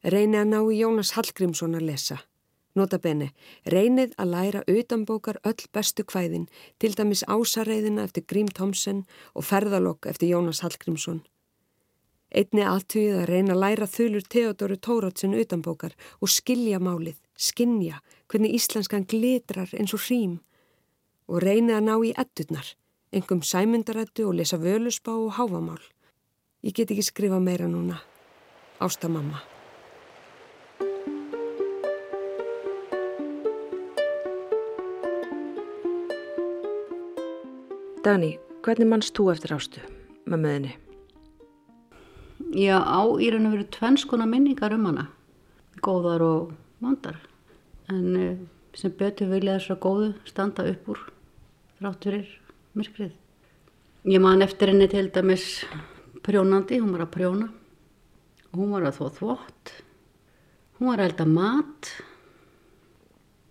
Reynið að ná í Jónas Hallgrímsson að lesa. Nota bene, reynið að læra utanbókar öll bestu kvæðin, til dæmis ásareiðina eftir Grím Tomsen og ferðalokk eftir Jónas Hallgrímsson. Einni aðtugið að reyna að læra þulur Theodóru Tórótsin utanbókar og skilja málið, skinja hvernig íslenskan glitrar eins og hrým og reynið að ná í etturnar, engum sæmundarættu og lesa völusbá og háfamál. Ég get ekki skrifa meira núna. Ásta Dani, hvernig mannst þú eftir ástu með möðinni? Já, á í raun og veru tvennskona minningar um hana, góðar og vandar. En uh, sem betur vilja þess að góðu standa upp úr þrátt fyrir myrkrið. Ég man eftir henni til dæmis prjónandi, hún var að prjóna. Hún var að þó þvott, hún var að elda mat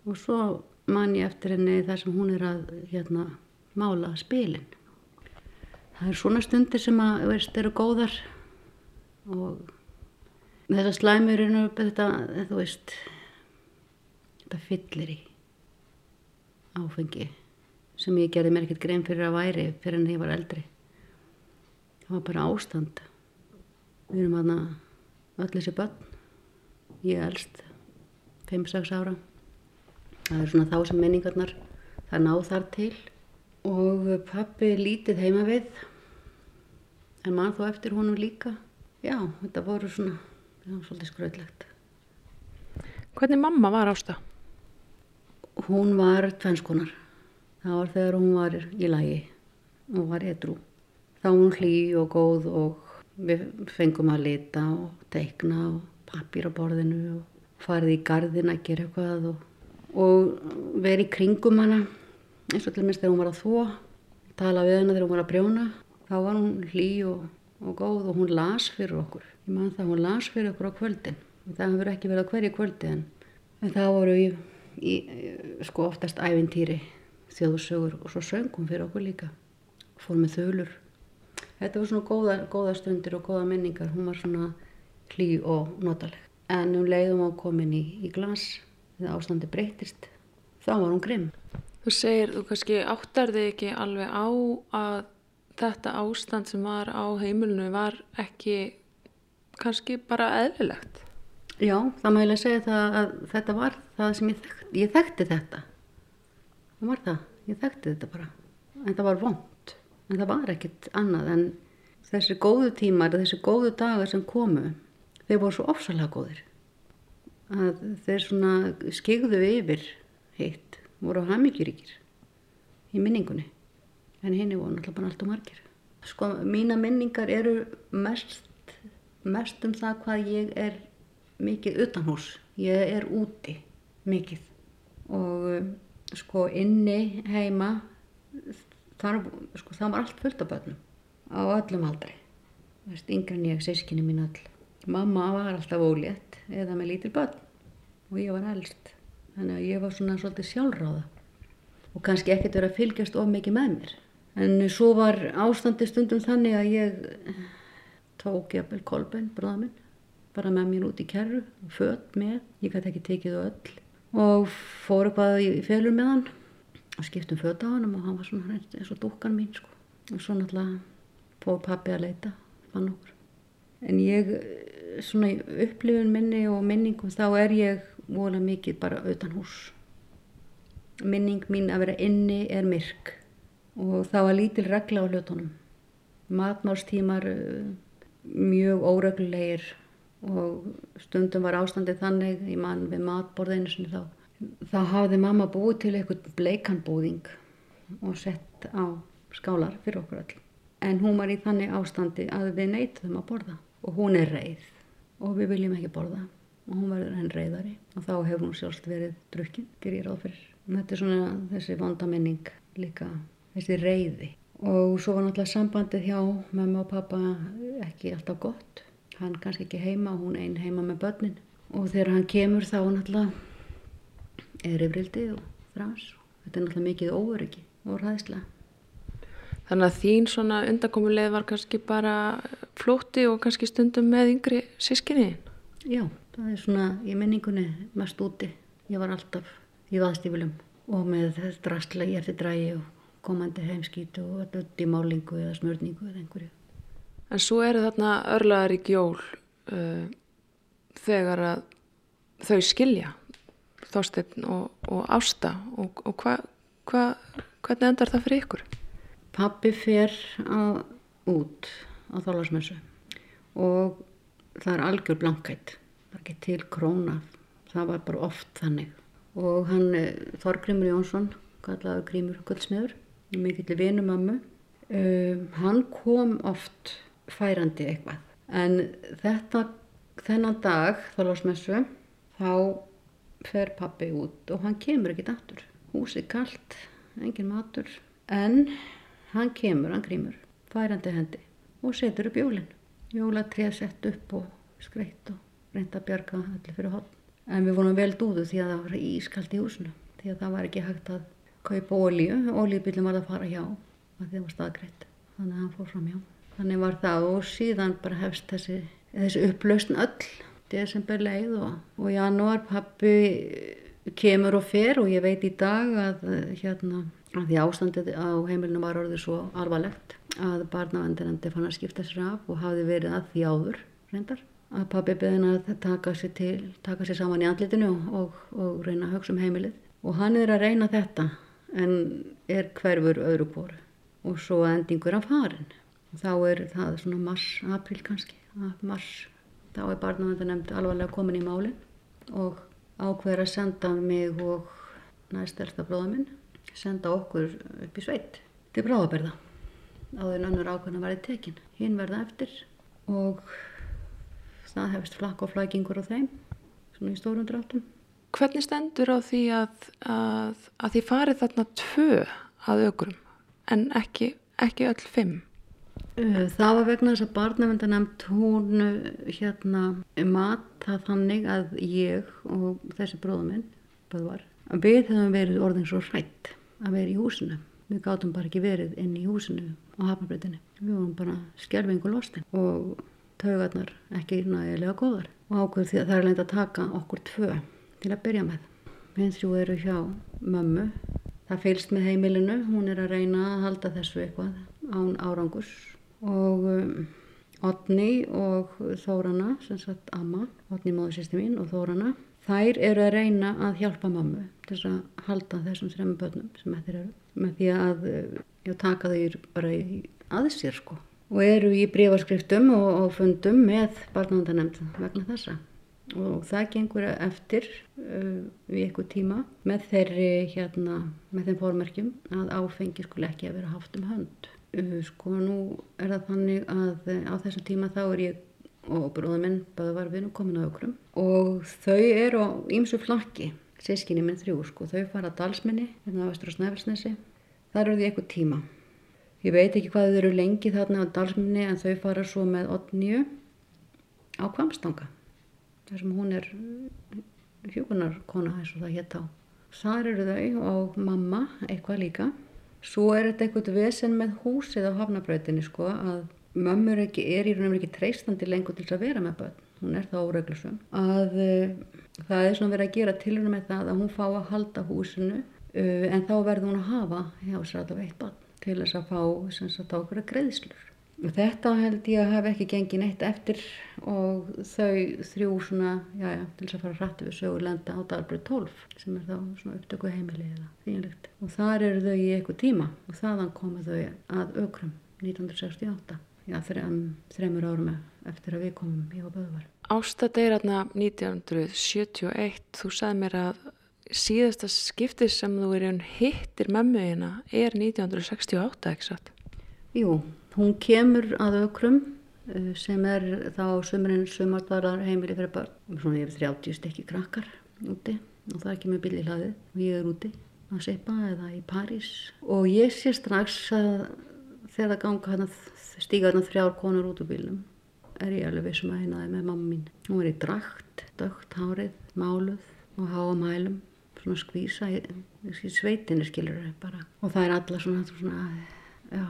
og svo man ég eftir henni þar sem hún er að hérna mála spilin. Það er svona stundir sem að, veist, eru góðar og þessar slæmur er nú þetta, þú veist, þetta fyllir í áfengi sem ég gerði mér ekkert grein fyrir að væri fyrir en ég var eldri. Það var bara ástand. Við erum aðna öll þessi börn, ég elst, 5-6 ára. Það er svona þá sem menningarnar það ná þar til og pappi lítið heima við. En mann þó eftir honum líka. Já, þetta voru svona það var svolítið skröðlegt Hvernig mamma var ásta? Hún var tvennskonar það var þegar hún var í lagi hún var edru þá var hún hlý og góð og við fengum að lita og teikna og pappir á borðinu og farið í gardin að gera eitthvað og, og verið í kringum hana eins og til minnst þegar hún var að þó tala við hennar þegar hún var að brjóna þá var hún hlý og, og góð og hún las fyrir okkur. Ég man það, hún las fyrir okkur á kvöldin. Það hefur ekki verið á hverju kvöldi en, en það voru í, í sko oftast ævintýri þjóðsögur og svo söngum fyrir okkur líka. Fór með þölur þetta var svona góða, góða stundir og góða minningar. Hún var svona hlý og notaleg. En um leiðum á komin í, í glas þegar ástandi breytist þá var hún grimm Þú segir, þú kannski áttar þig ekki alveg á að þetta ástand sem var á heimilinu var ekki kannski bara eðlilegt. Já, það mæli að segja það að þetta var það sem ég þekkti. Ég þekkti þetta. Það var það. Ég þekkti þetta bara. En það var vond. En það var ekkit annað en þessi góðu tímar, þessi góðu dagar sem komu, þeir voru svo ofsalega góðir. Að þeir svona skigðu yfir hitt voru hafmyggjuríkir í minningunni. En henni voru náttúrulega bara allt og margir. Sko mína minningar eru mest mest um það hvað ég er mikið utan hús ég er úti mikið. Og sko inni heima þar, sko, það var allt fullt af börnum. Á öllum aldrei yngre en ég, sískinni mín öll. Mamma var alltaf ólétt eða með lítil börn. Og ég var eldst þannig að ég var svona svolítið sjálfráða og kannski ekkert verið að fylgjast of mikið með mér. En svo var ástandi stundum þannig að ég tók jafnvel kolben, bráða minn bara með mér út í kerru född með, ég gæti ekki tekið öll. Og fór eitthvað í félur með hann og skiptum född á hann og hann var svona eins og dúkan mín sko. og svo náttúrulega fór pappi að leita fann okkur. En ég svona í upplifun minni og minningum þá er ég vola mikið bara utan hús minning mín að vera inni er myrk. Og það var lítil regla á hlutunum. Matmálstímar uh, mjög óreglulegir og stundum var ástandið þannig í mann við matborðinu sinni þá þá hafði mamma búið til eitthvað bleikanbúðing og sett á skálar fyrir okkur öll. En hún var í þannig ástandi að við neytum að borða og hún er reið og við viljum ekki borða og hún verður henn reiðari. Og þá hefur hún sjálfst verið drukkin, ger ég ráð fyrir. Þetta er svona þessi vondamenning líka þessi reiði. Og svo var náttúrulega sambandið hjá mamma og pappa ekki alltaf gott. Hann kannski ekki heima og hún einn heima með börnin. Og þegar hann kemur þá náttúrulega er yfrildi og þrás þetta er náttúrulega mikið óöryggi og ræðsla Þannig að þín svona undankomuleið var kannski bara flótti og kannski stundum með yngri sískinniðin? Já, það er svona í minningunni mest úti. Ég var alltaf í vaðstífilum og með drastla í eftir drægi og komandi heimskýtu og öll í málingu eða smörningu eða einhverju. En svo eru þarna örlaðarík jól uh, þegar að þau skilja Þorstein og, og Ásta og, og hva, hva, hvernig endar það fyrir ykkur? Pappi fer á, út á þálasmessu og það er algjör blankætt, ekki til króna, það var bara oft þannig. Og hann, eh, Þorgrimur Jónsson, kallaði Grímur Gullsmiður, mikill vinu mammu, um, hann kom oft færandi eitthvað. En þetta, þennan dag, þálasmessu, þá fer pappi út og hann kemur ekkit aftur. Húsið kallt, engin matur, en hann kemur, hann grímur, færandi hendi og setur upp jólinn. Jólatrið sett upp og skreitt og reynda að bjarga allir fyrir hodn. En við vorum vel dúðu því að það var ískalt í húsinu, því að það var ekki hægt að kaupa ólíu, ólíubillin var að fara hjá, að það var staðgreitt, þannig að hann fór fram hjá. Þannig var það og síðan bara hefst þessi, þessi upplausn öll, desember leið og, og janúar pappi kemur og fer og ég veit í dag að hérna að því ástandið á heimilinu var orðið svo alvarlegt að barnavendinandi fann að skipta sér af og hafði verið að því áður reyndar að pabbi beðin að taka sér, til, taka sér saman í andlitinu og, og reyna að hugsa um heimilið. Og hann er að reyna þetta en er hverfur öðru kóru og svo endingur af farin þá er það svona mars, april kannski. Mars, þá er barnavendinandi alvarlega komin í málin og ákveður að senda mig og næstelsta bróða minn senda okkur upp í sveit til bráðaberða áður en önnur ákvæmna varði tekin. Hinn verða eftir og það hefist flakk og flækingur á þeim svona í stórum dráttum Hvernig stendur á því að, að, að því farið þarna tvö að aukurum en ekki, ekki öll fimm? Það var vegna þess að barnavendanemt hún hérna mata þannig að ég og þessi bróðuminn að við hefum verið orðin svo hrætt að vera í húsinu. Við gáttum bara ekki verið inn í húsinu á hafnabreitinni. Við vorum bara skjálfingu lostin og taugarnar ekki nægilega góðar. Og ákveð því að það er leint að taka okkur tvö til að byrja með. Við þrjú eru hjá mömmu. Það fylst með heimilinu. Hún er að reyna að halda þessu eitthvað án árangurs. Og um, Otni og Þórana, sem sagt Amma, Otni móðursýsti mín og Þórana, þær eru að reyna að hjálpa mammu til að halda þessum þremmu börnum sem eftir eru með því að eh, já, taka þau bara í aðsér sko og eru í brífarskriftum og, og fundum með barnavöndanemnd vegna þessa. Og það gengur eftir uh, við eitthvað tíma með þeirri hérna með þeim fórmerkjum að áfengi skul ekki að vera haft um hönd. Uh, sko nú er það þannig að uh, á þessum tíma þá er ég og bróðum minn bæða var við nú komin á okkurum og þau eru á ímsu flakki sískinni minn þrjú sko, þau fara að dalsminni, hérna á Vestur og Snæfellsnesi, þar eru því eitthvað tíma. Ég veit ekki hvað þau eru lengi þarna á dalsminni en þau fara svo með Otniu á Kvamstanga, þar sem hún er hjókunarkona eins og það hétt á. Þar eru þau og mamma eitthvað líka. Svo er þetta eitthvað vesen með húsið á hafnabrautinni sko að mömmur ekki, er í raunum ekki treystandi lengur til þess að vera með börn. Hún er það óreglusum. Að það er svona verið að gera tilhörna með það að hún fá að halda húsinu uh, en þá verður hún að hafa hjá sér allavega eitt barn til þess að fá sagt ákveða greiðslur Þetta held ég að hafa ekki gengið neitt eftir og þau þrjú svona, já já, til þess að fara hrættu við sögur lenda á Dalbrið 12 sem er þá svona upptöku heimili eða þínlegt. Og þar eru þau í eitthvað tíma og þaðan komu þau að aukrum 1968, já þrem, þremur árum eftir að við komum í Böðvar. Ásta deyratna 1971, þú sagði mér að síðasta skiptis sem þú er hittir mömmuðina er 1968, ekki satt? Jú, Hún kemur að aukrum eh, sem er þá sömurinn sömardarar heimili fyrir börn. Svona yfir 30 stykki krakkar úti og það kemur bíl í hlaðið og ég er úti að seipa eða í París. Og ég sé strax að þegar það ganga hérna stíga hérna þrjár konur út úr bílum er ég alveg vissum að heinaði með mamma mín. Hún er í drakt, dögt hárið, máluð og háa mælum, svona skvísa í, í sveitinu skilur bara. Og það er alla svona, svona já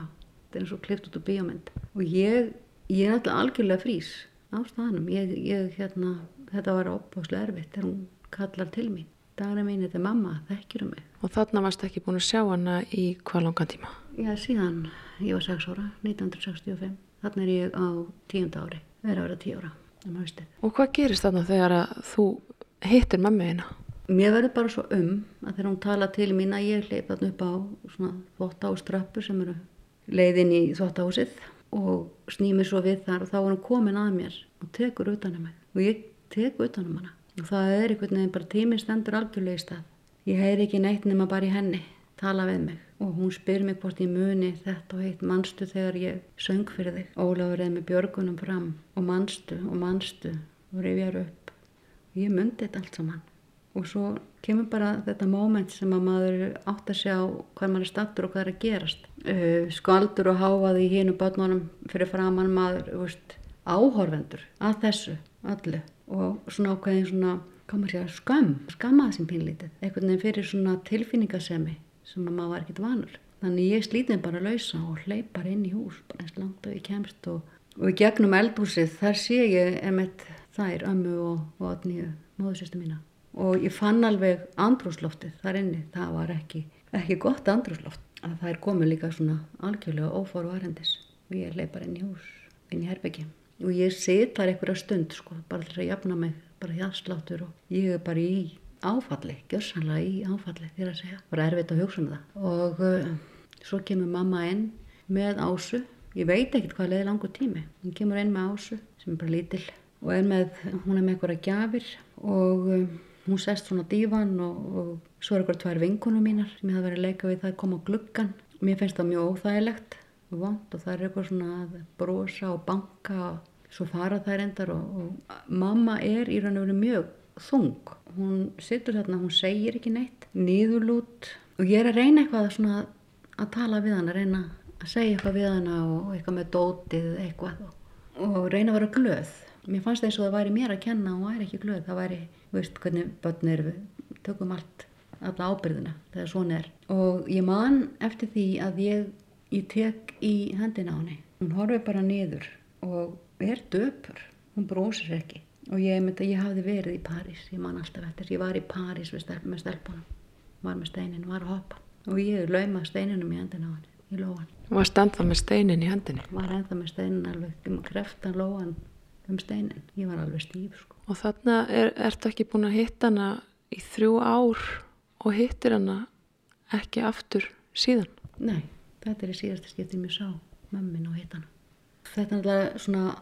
þetta er eins og klift út úr bíómynd og ég, ég er alltaf algjörlega frís á staðanum ég, ég, hérna, þetta var opáslega erfitt þegar hún kallar til mín daginn mín, þetta er mamma, þekkjur um mig og þarna varst ekki búin að sjá hana í hvað langan tíma? Já, síðan ég var 6 ára, 1965 þarna er ég á tíunda ári verið vera 10 ára um og hvað gerist þarna þegar að þú hittir mammiðina? Mér verður bara svo um að þegar hún tala til mín að ég hleypa þarna upp á svona þvótt á strappu sem eru leiðin í þvóttahúsið og snými svo við þar og þá var hún komin að mér og tekur utanum mig. Og ég tekur utanum hana. Og það er einhvern veginn bara tíminn stendur algjörlega í stað. Ég heyr ekki neitt nema bara í henni tala við mig. Og hún spyr mig hvort ég muni þetta og heitt mannstu þegar ég söng fyrir þig? Ólafur eða með björgunum fram. Og mannstu og mannstu og rifjar upp. Og ég myndi þetta allt saman og svo kemur bara þetta móment sem að maður átt að sjá hvað maður er stattur og hvað er að gerast. Uh, skaldur og háfaði í hínu börnunum fyrir framann maður veist, áhorfendur að þessu allu og svona ákveðin svona segja, skam, skammaði sem pínlítið. Einhvern veginn fyrir svona tilfinningasemi sem að maður var ekkert vanur. Þannig ég slítið bara að lausa og hleypar inn í hús bara eins langt og ég kemst og, og í gegnum eldhúsið þar sé ég emitt þær ömmu og, og atníu móðursýstu mína og ég fann alveg andrúsloftið þar inni, það var ekki, ekki gott andrúsloft að það er komið líka svona algjörlega ófóru varendis og ég leipar inn í hús, inn í herbyggi og ég sitar einhverja stund sko, bara til að jafna mig, bara hjarsláttur og ég er bara í áfalli, gjörsanlega í áfalli þér að segja, bara erfitt að hugsa um það. Og uh, svo kemur mamma inn með ásu, ég veit ekkert hvað leiði langu tími, hún kemur inn með ásu sem er bara lítill. Og er með, hún er með einhverja gjafir. Og uh, hún sest svona dívan og, og svo er eitthvað tvær vinkunum mínar sem ég hafa verið að leika við það að koma á gluggan mér finnst það mjög óþægilegt og vond og það er eitthvað svona að brosa og banka og svo fara þær endar og, og mamma er í raun og veru mjög þung. Hún sittur þarna, hún segir ekki neitt nýðurlút og ég er að reyna eitthvað svona að tala við hann að reyna að segja eitthvað við hann og eitthvað með dótið eitthvað og reyna að vera glöð mér fannst það eins og það væri mér að kenna og væri ekki glöð, það væri, veist hvernig börn er við, tökum allt alla ábyrðina, þegar svona er. Og ég man eftir því að ég ég tek í hendina á henni. Hún horfi bara niður og er döpur, hún brósir ekki. Og ég myndi að ég hafði verið í París. Ég man alltaf eftir, ég var í París stelp, með stelpunum, var með steinin var að hoppa. Og ég lauma steininum í hendina á henni, í lóan Var standað með steinin í hendinni? Var ennþað með steinin alveg, kreftan lóan um steinin, ég var alveg stíf sko. og þarna er, ertu ekki búin að hitta hana í þrjú ár og hittir hana ekki aftur síðan? Nei, þetta er í síðasta skiptið mér sá mömmin og hitt hana. Þetta er alltaf svona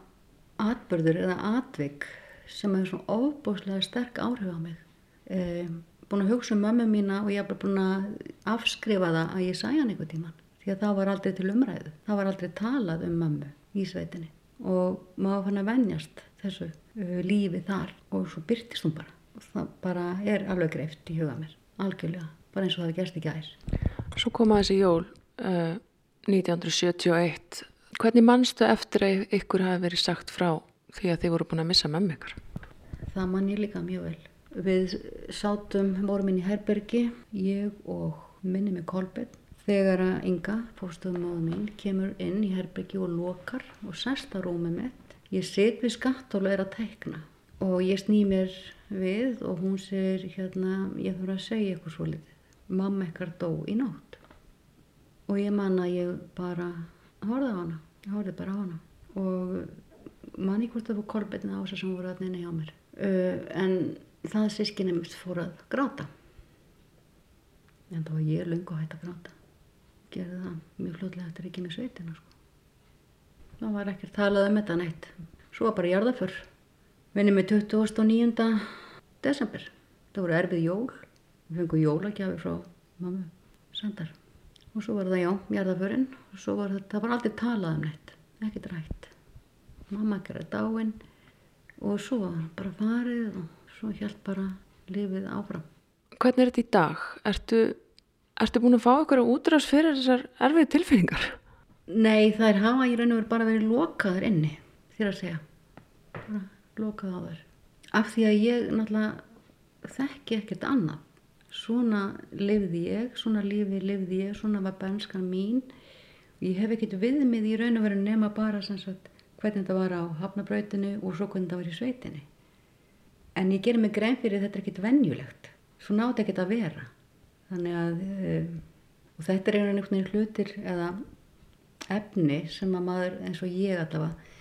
atbörður eða atvik sem hefur svona óbúslega sterk áhrif á mig. E, búin að hugsa um mömmu mína og ég hef bara búin að afskrifa það að ég sæja hann einhver tíman því að það var aldrei til umræðu. Það var aldrei talað um mömmu í sveitinni og maður fann að vennjast þessu uh, lífi þar. Og svo byrtist hún bara. Og það bara er alveg greift í huga mér. Algjörlega, bara eins og það gerst í gæðis Svo koma þessi jól uh, 1971 hvernig mannstu eftir að ykkur hafi verið sagt frá því að þið voru búin að missa með ykkur? Það mann ég líka mjög vel. Við sátum, vorum inn í Herbergi ég og minni með Kolbjörn Þegar að Inga, fórstofumóðu mín, kemur inn í herbyggi og lokar og sest á rúmið mitt, ég set við skatt og er að teikna. Og ég sný mér við og hún segir hérna, ég þurfa að segja eitthvað svo litið. Mamma ekkert dó í nótt. Og ég man að ég bara horfði á hana ég horfði bara á hana. Og manni hvort það var kolbetni ása sem voru að neina hjá mér. Uh, en það sískinni mist fór að gráta. En þá var ég lungu hægt að gráta gerði það mjög fljóðlega eftir ekki með sveitina sko. það var ekkert talað um þetta neitt. Svo var bara jarðaför vinni með 29. desember. Það voru erfið jól. Við fengum jólagjafi frá mammu Sandar. Og svo var það já, jarðaförinn og svo var það, það var aldrei talað um neitt. Ekkert rætt. Mamma gerði dáinn og svo bara farið og svo hjælt bara lifið áfram. Hvernig er þetta í dag? Ertu, ertu búin að fá ykkur útrás fyrir þessar erfið tilfinningar? Nei, þær hafa í raun og veru bara verið lokaður inni, þér að segja. Bara lokað á þær. Af því að ég náttúrulega þekki ekkert annað. Svona lifði ég, svona lífi lifði ég, svona var benskan mín. Ég hef ekkert viðmið í raun og veru nema bara sagt hvernig þetta var á hafnabrautinu og svo hvernig þetta var í sveitinni. En ég gerir mig grein fyrir þetta er ekkert venjulegt. Svo nátt ekkert að vera. Þannig að, um, og þetta er einhvern veginn hlutir eða efni sem að maður eins og ég allavega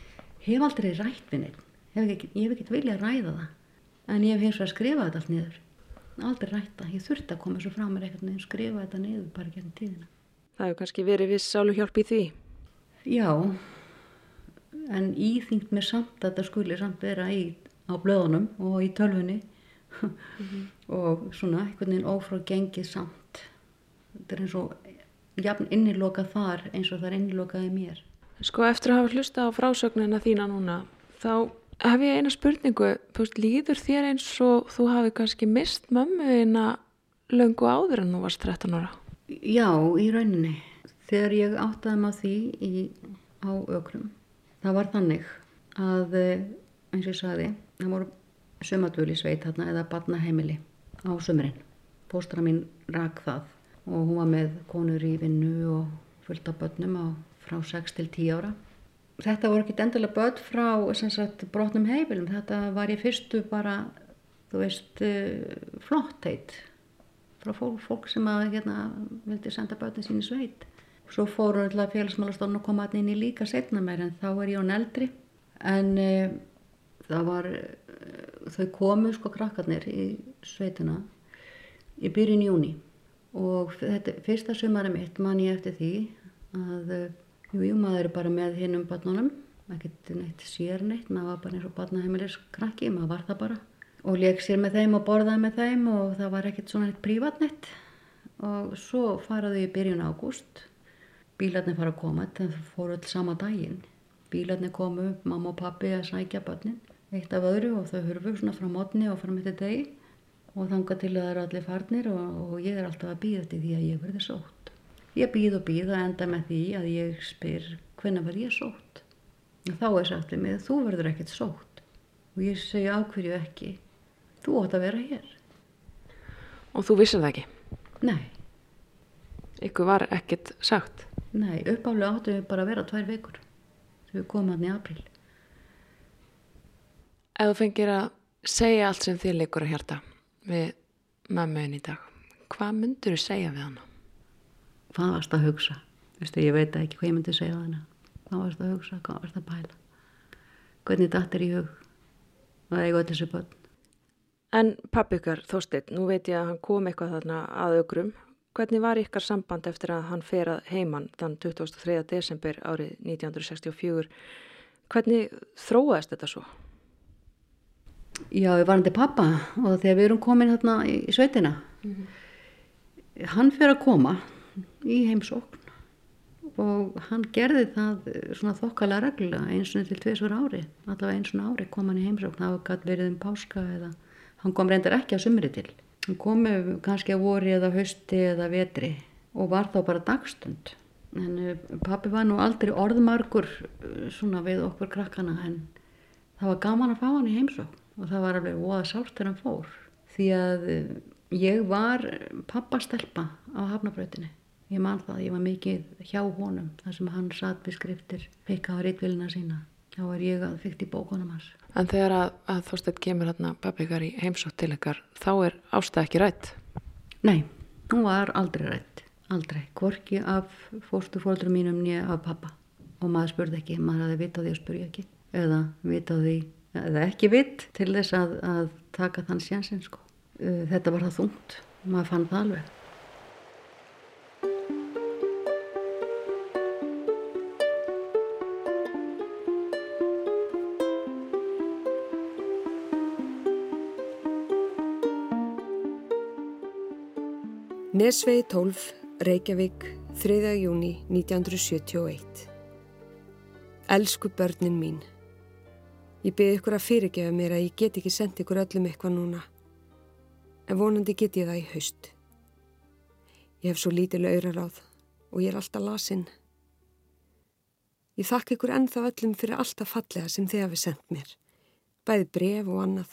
hef aldrei rætt við neitt ekki, ég hef ekkert viljað að ræða það. En ég hef hins vegar skrifað þetta allt niður. Aldrei rætt það, ég þurfti að koma svo frá mér eitthvað neður skrifa þetta niður bara gennum tíðina. Það hefur kannski verið viss sálu hjálp í því. já en íþyngt mér samt að þetta skuli samt vera í, á blöðunum og í tölvunni og svona einhvern veginn ófrá gengið samt þetta er eins og jafn innilokað þar eins og það er innilokað í mér Sko eftir að hafa hlusta á frásögnina þína núna, þá hef ég eina spurningu, þú veist, líður þér eins og þú hafi kannski mist mömmuðina löngu áður en þú varst 13 ára? Já, í rauninni. Þegar ég áttaði maður því í, á ökrum, það var þannig að, eh, eins og ég sagði, það voru sumadvöl í sveit þarna eða barnaheimili á sumrin. Póstra mín rak það og hún var með konur í vinnu og fullt af börnum á, frá 6 til 10 ára. Þetta voru ekki endilega börn frá sagt, brotnum heimilum, þetta var í fyrstu bara, þú veist, eh, flottheit frá fólk, fólk sem að hérna, vildi senda börnin sín í sveit. Svo fóru alltaf félagsmálastofn að koma inn í líka setna meir en þá er ég án eldri. En e, það var, e, þau komu sko krakkarnir í sveitina í byrjun júni og þetta, fyrsta sumari mitt man ég eftir því að e, jú, maður er bara með hinn um barnunum, ekkert neitt sér neitt, maður var bara eins og barnaheimilis krakki, maður var það bara. Og leik sér með þeim og borðaði með þeim og það var ekkert svona eitt prívatnett. Og svo faraðu í byrjun ágúst. Bílarnir fara að koma það fóru öll sama daginn. Bílarnir komu, mamma og pappi að sækja börnin, eitt af öðru og þau hurfu svona frá mótni og fram eftir degi. Og þanga til að það eru allir farnir og, og ég er alltaf að býða til því að ég verði sótt. Ég býð og býð að enda með því að ég spyr hvenna verð ég sótt? Og þá er sagt við mig þú verður ekkert sótt. Og ég segja ákverju ekki? Þú átt að vera hér. Og þú vissir það ekki. nei, Ykkur var ekkert sagt. nei, uppáflega áttu við bara að vera tvær vikur. Þegar við komum hann í apríl Ef þú fengir að segja allt sem þér leikur að hjarta við mömmuðin í dag, hvað myndur þú segja við hana? hvað varst að hugsa Vistu, ég veit ekki hvað ég myndi segja hana hvað varst að hugsa, hvað varst að pæla hvernig datt er í hug að eiga öll þessu börn En pappi ykkar, Þorsteinn, nú veit ég að hann kom eitthvað þarna að augrum. Hvernig var ykkar samband eftir að hann fer að heiman þann 23. desember árið 1964? Hvernig þróaðist þetta svo? Já, við varum til pappa og þegar við erum komin hérna í sveitina. Hann fyrir að koma í heimsókn og hann gerði það svona þokkalega reglulega eins og til tveisvar ári. Allavega eins og ári kom hann í heimsókn. Það var gætt verið um páska eða hann kom reyndar ekki að sumri til. Hann kom kannski að vori eða hausti eða vetri og var þá bara dagstund. En eh, pappi var nú aldrei orðmargur eh, svona við okkur krakkana en það var gaman að fá hann í heimsókn og það var alveg voða sárt þegar hann fór. Því að eh, ég var pappastelpa á hafnabrautinni ég man það, ég var mikið hjá honum þar sem hann satt við skriftir pekka á rítvilina sína. Þá var ég að fyrkt í bókunum hans. En þegar að, að Þorsteinn kemur hérna pappi ykkar í heimsótt til ykkar, þá er ástæð ekki rætt. nei, hún var aldrei rætt aldrei, hvorki af fóstufóldrum mínum nýja af pappa og maður spurði ekki, maður hafði vit á því að spurja ekki. Eða vit á því eða ekki vit til þess að, að taka þann sjansin sko. Þetta var það þungt, maður fann það alveg Nesvegi 12, Reykjavík, 3. júni 1971 Elsku börnin mín Ég byrði ykkur að fyrirgefa mér að ég get ekki sendið ykkur öllum eitthvað núna. En vonandi get ég það í haust. Ég hef svo lítil auðraráð og ég er alltaf lasinn. Ég þakka ykkur ennþá öllum fyrir alltaf fallega sem þið hafið sendt mér. Bæði bref og annað.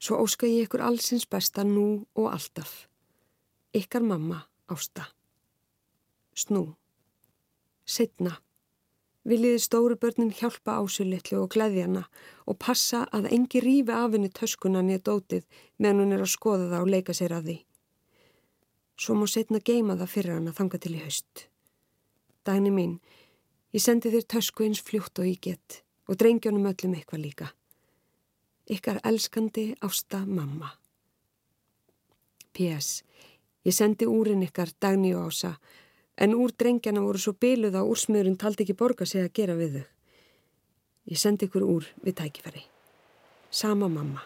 Svo óska ég ykkur allsins besta nú og alltaf. Ykkar mamma ásta. Snú. Setna. Viljiði stóru börnin hjálpa ásulitlu og gleðjana og passa að engi rífi af henni töskuna niður dótið meðan hún er að skoða það og leika sér að því. Svo má setna geima það fyrir hann að þanga til í haust. Dagni mín, ég sendi þér tösku eins fljótt og get og drengjónum öllum eitthvað líka. Ykkar elskandi ásta mamma. P.S. Ég sendi úrin ykkar Dagni og Ása en úr drengjana voru svo byluð að úrsmjörun taldi ekki borga sig að gera við þau. Ég sendi ykkur úr við tækifæri. Sama mamma.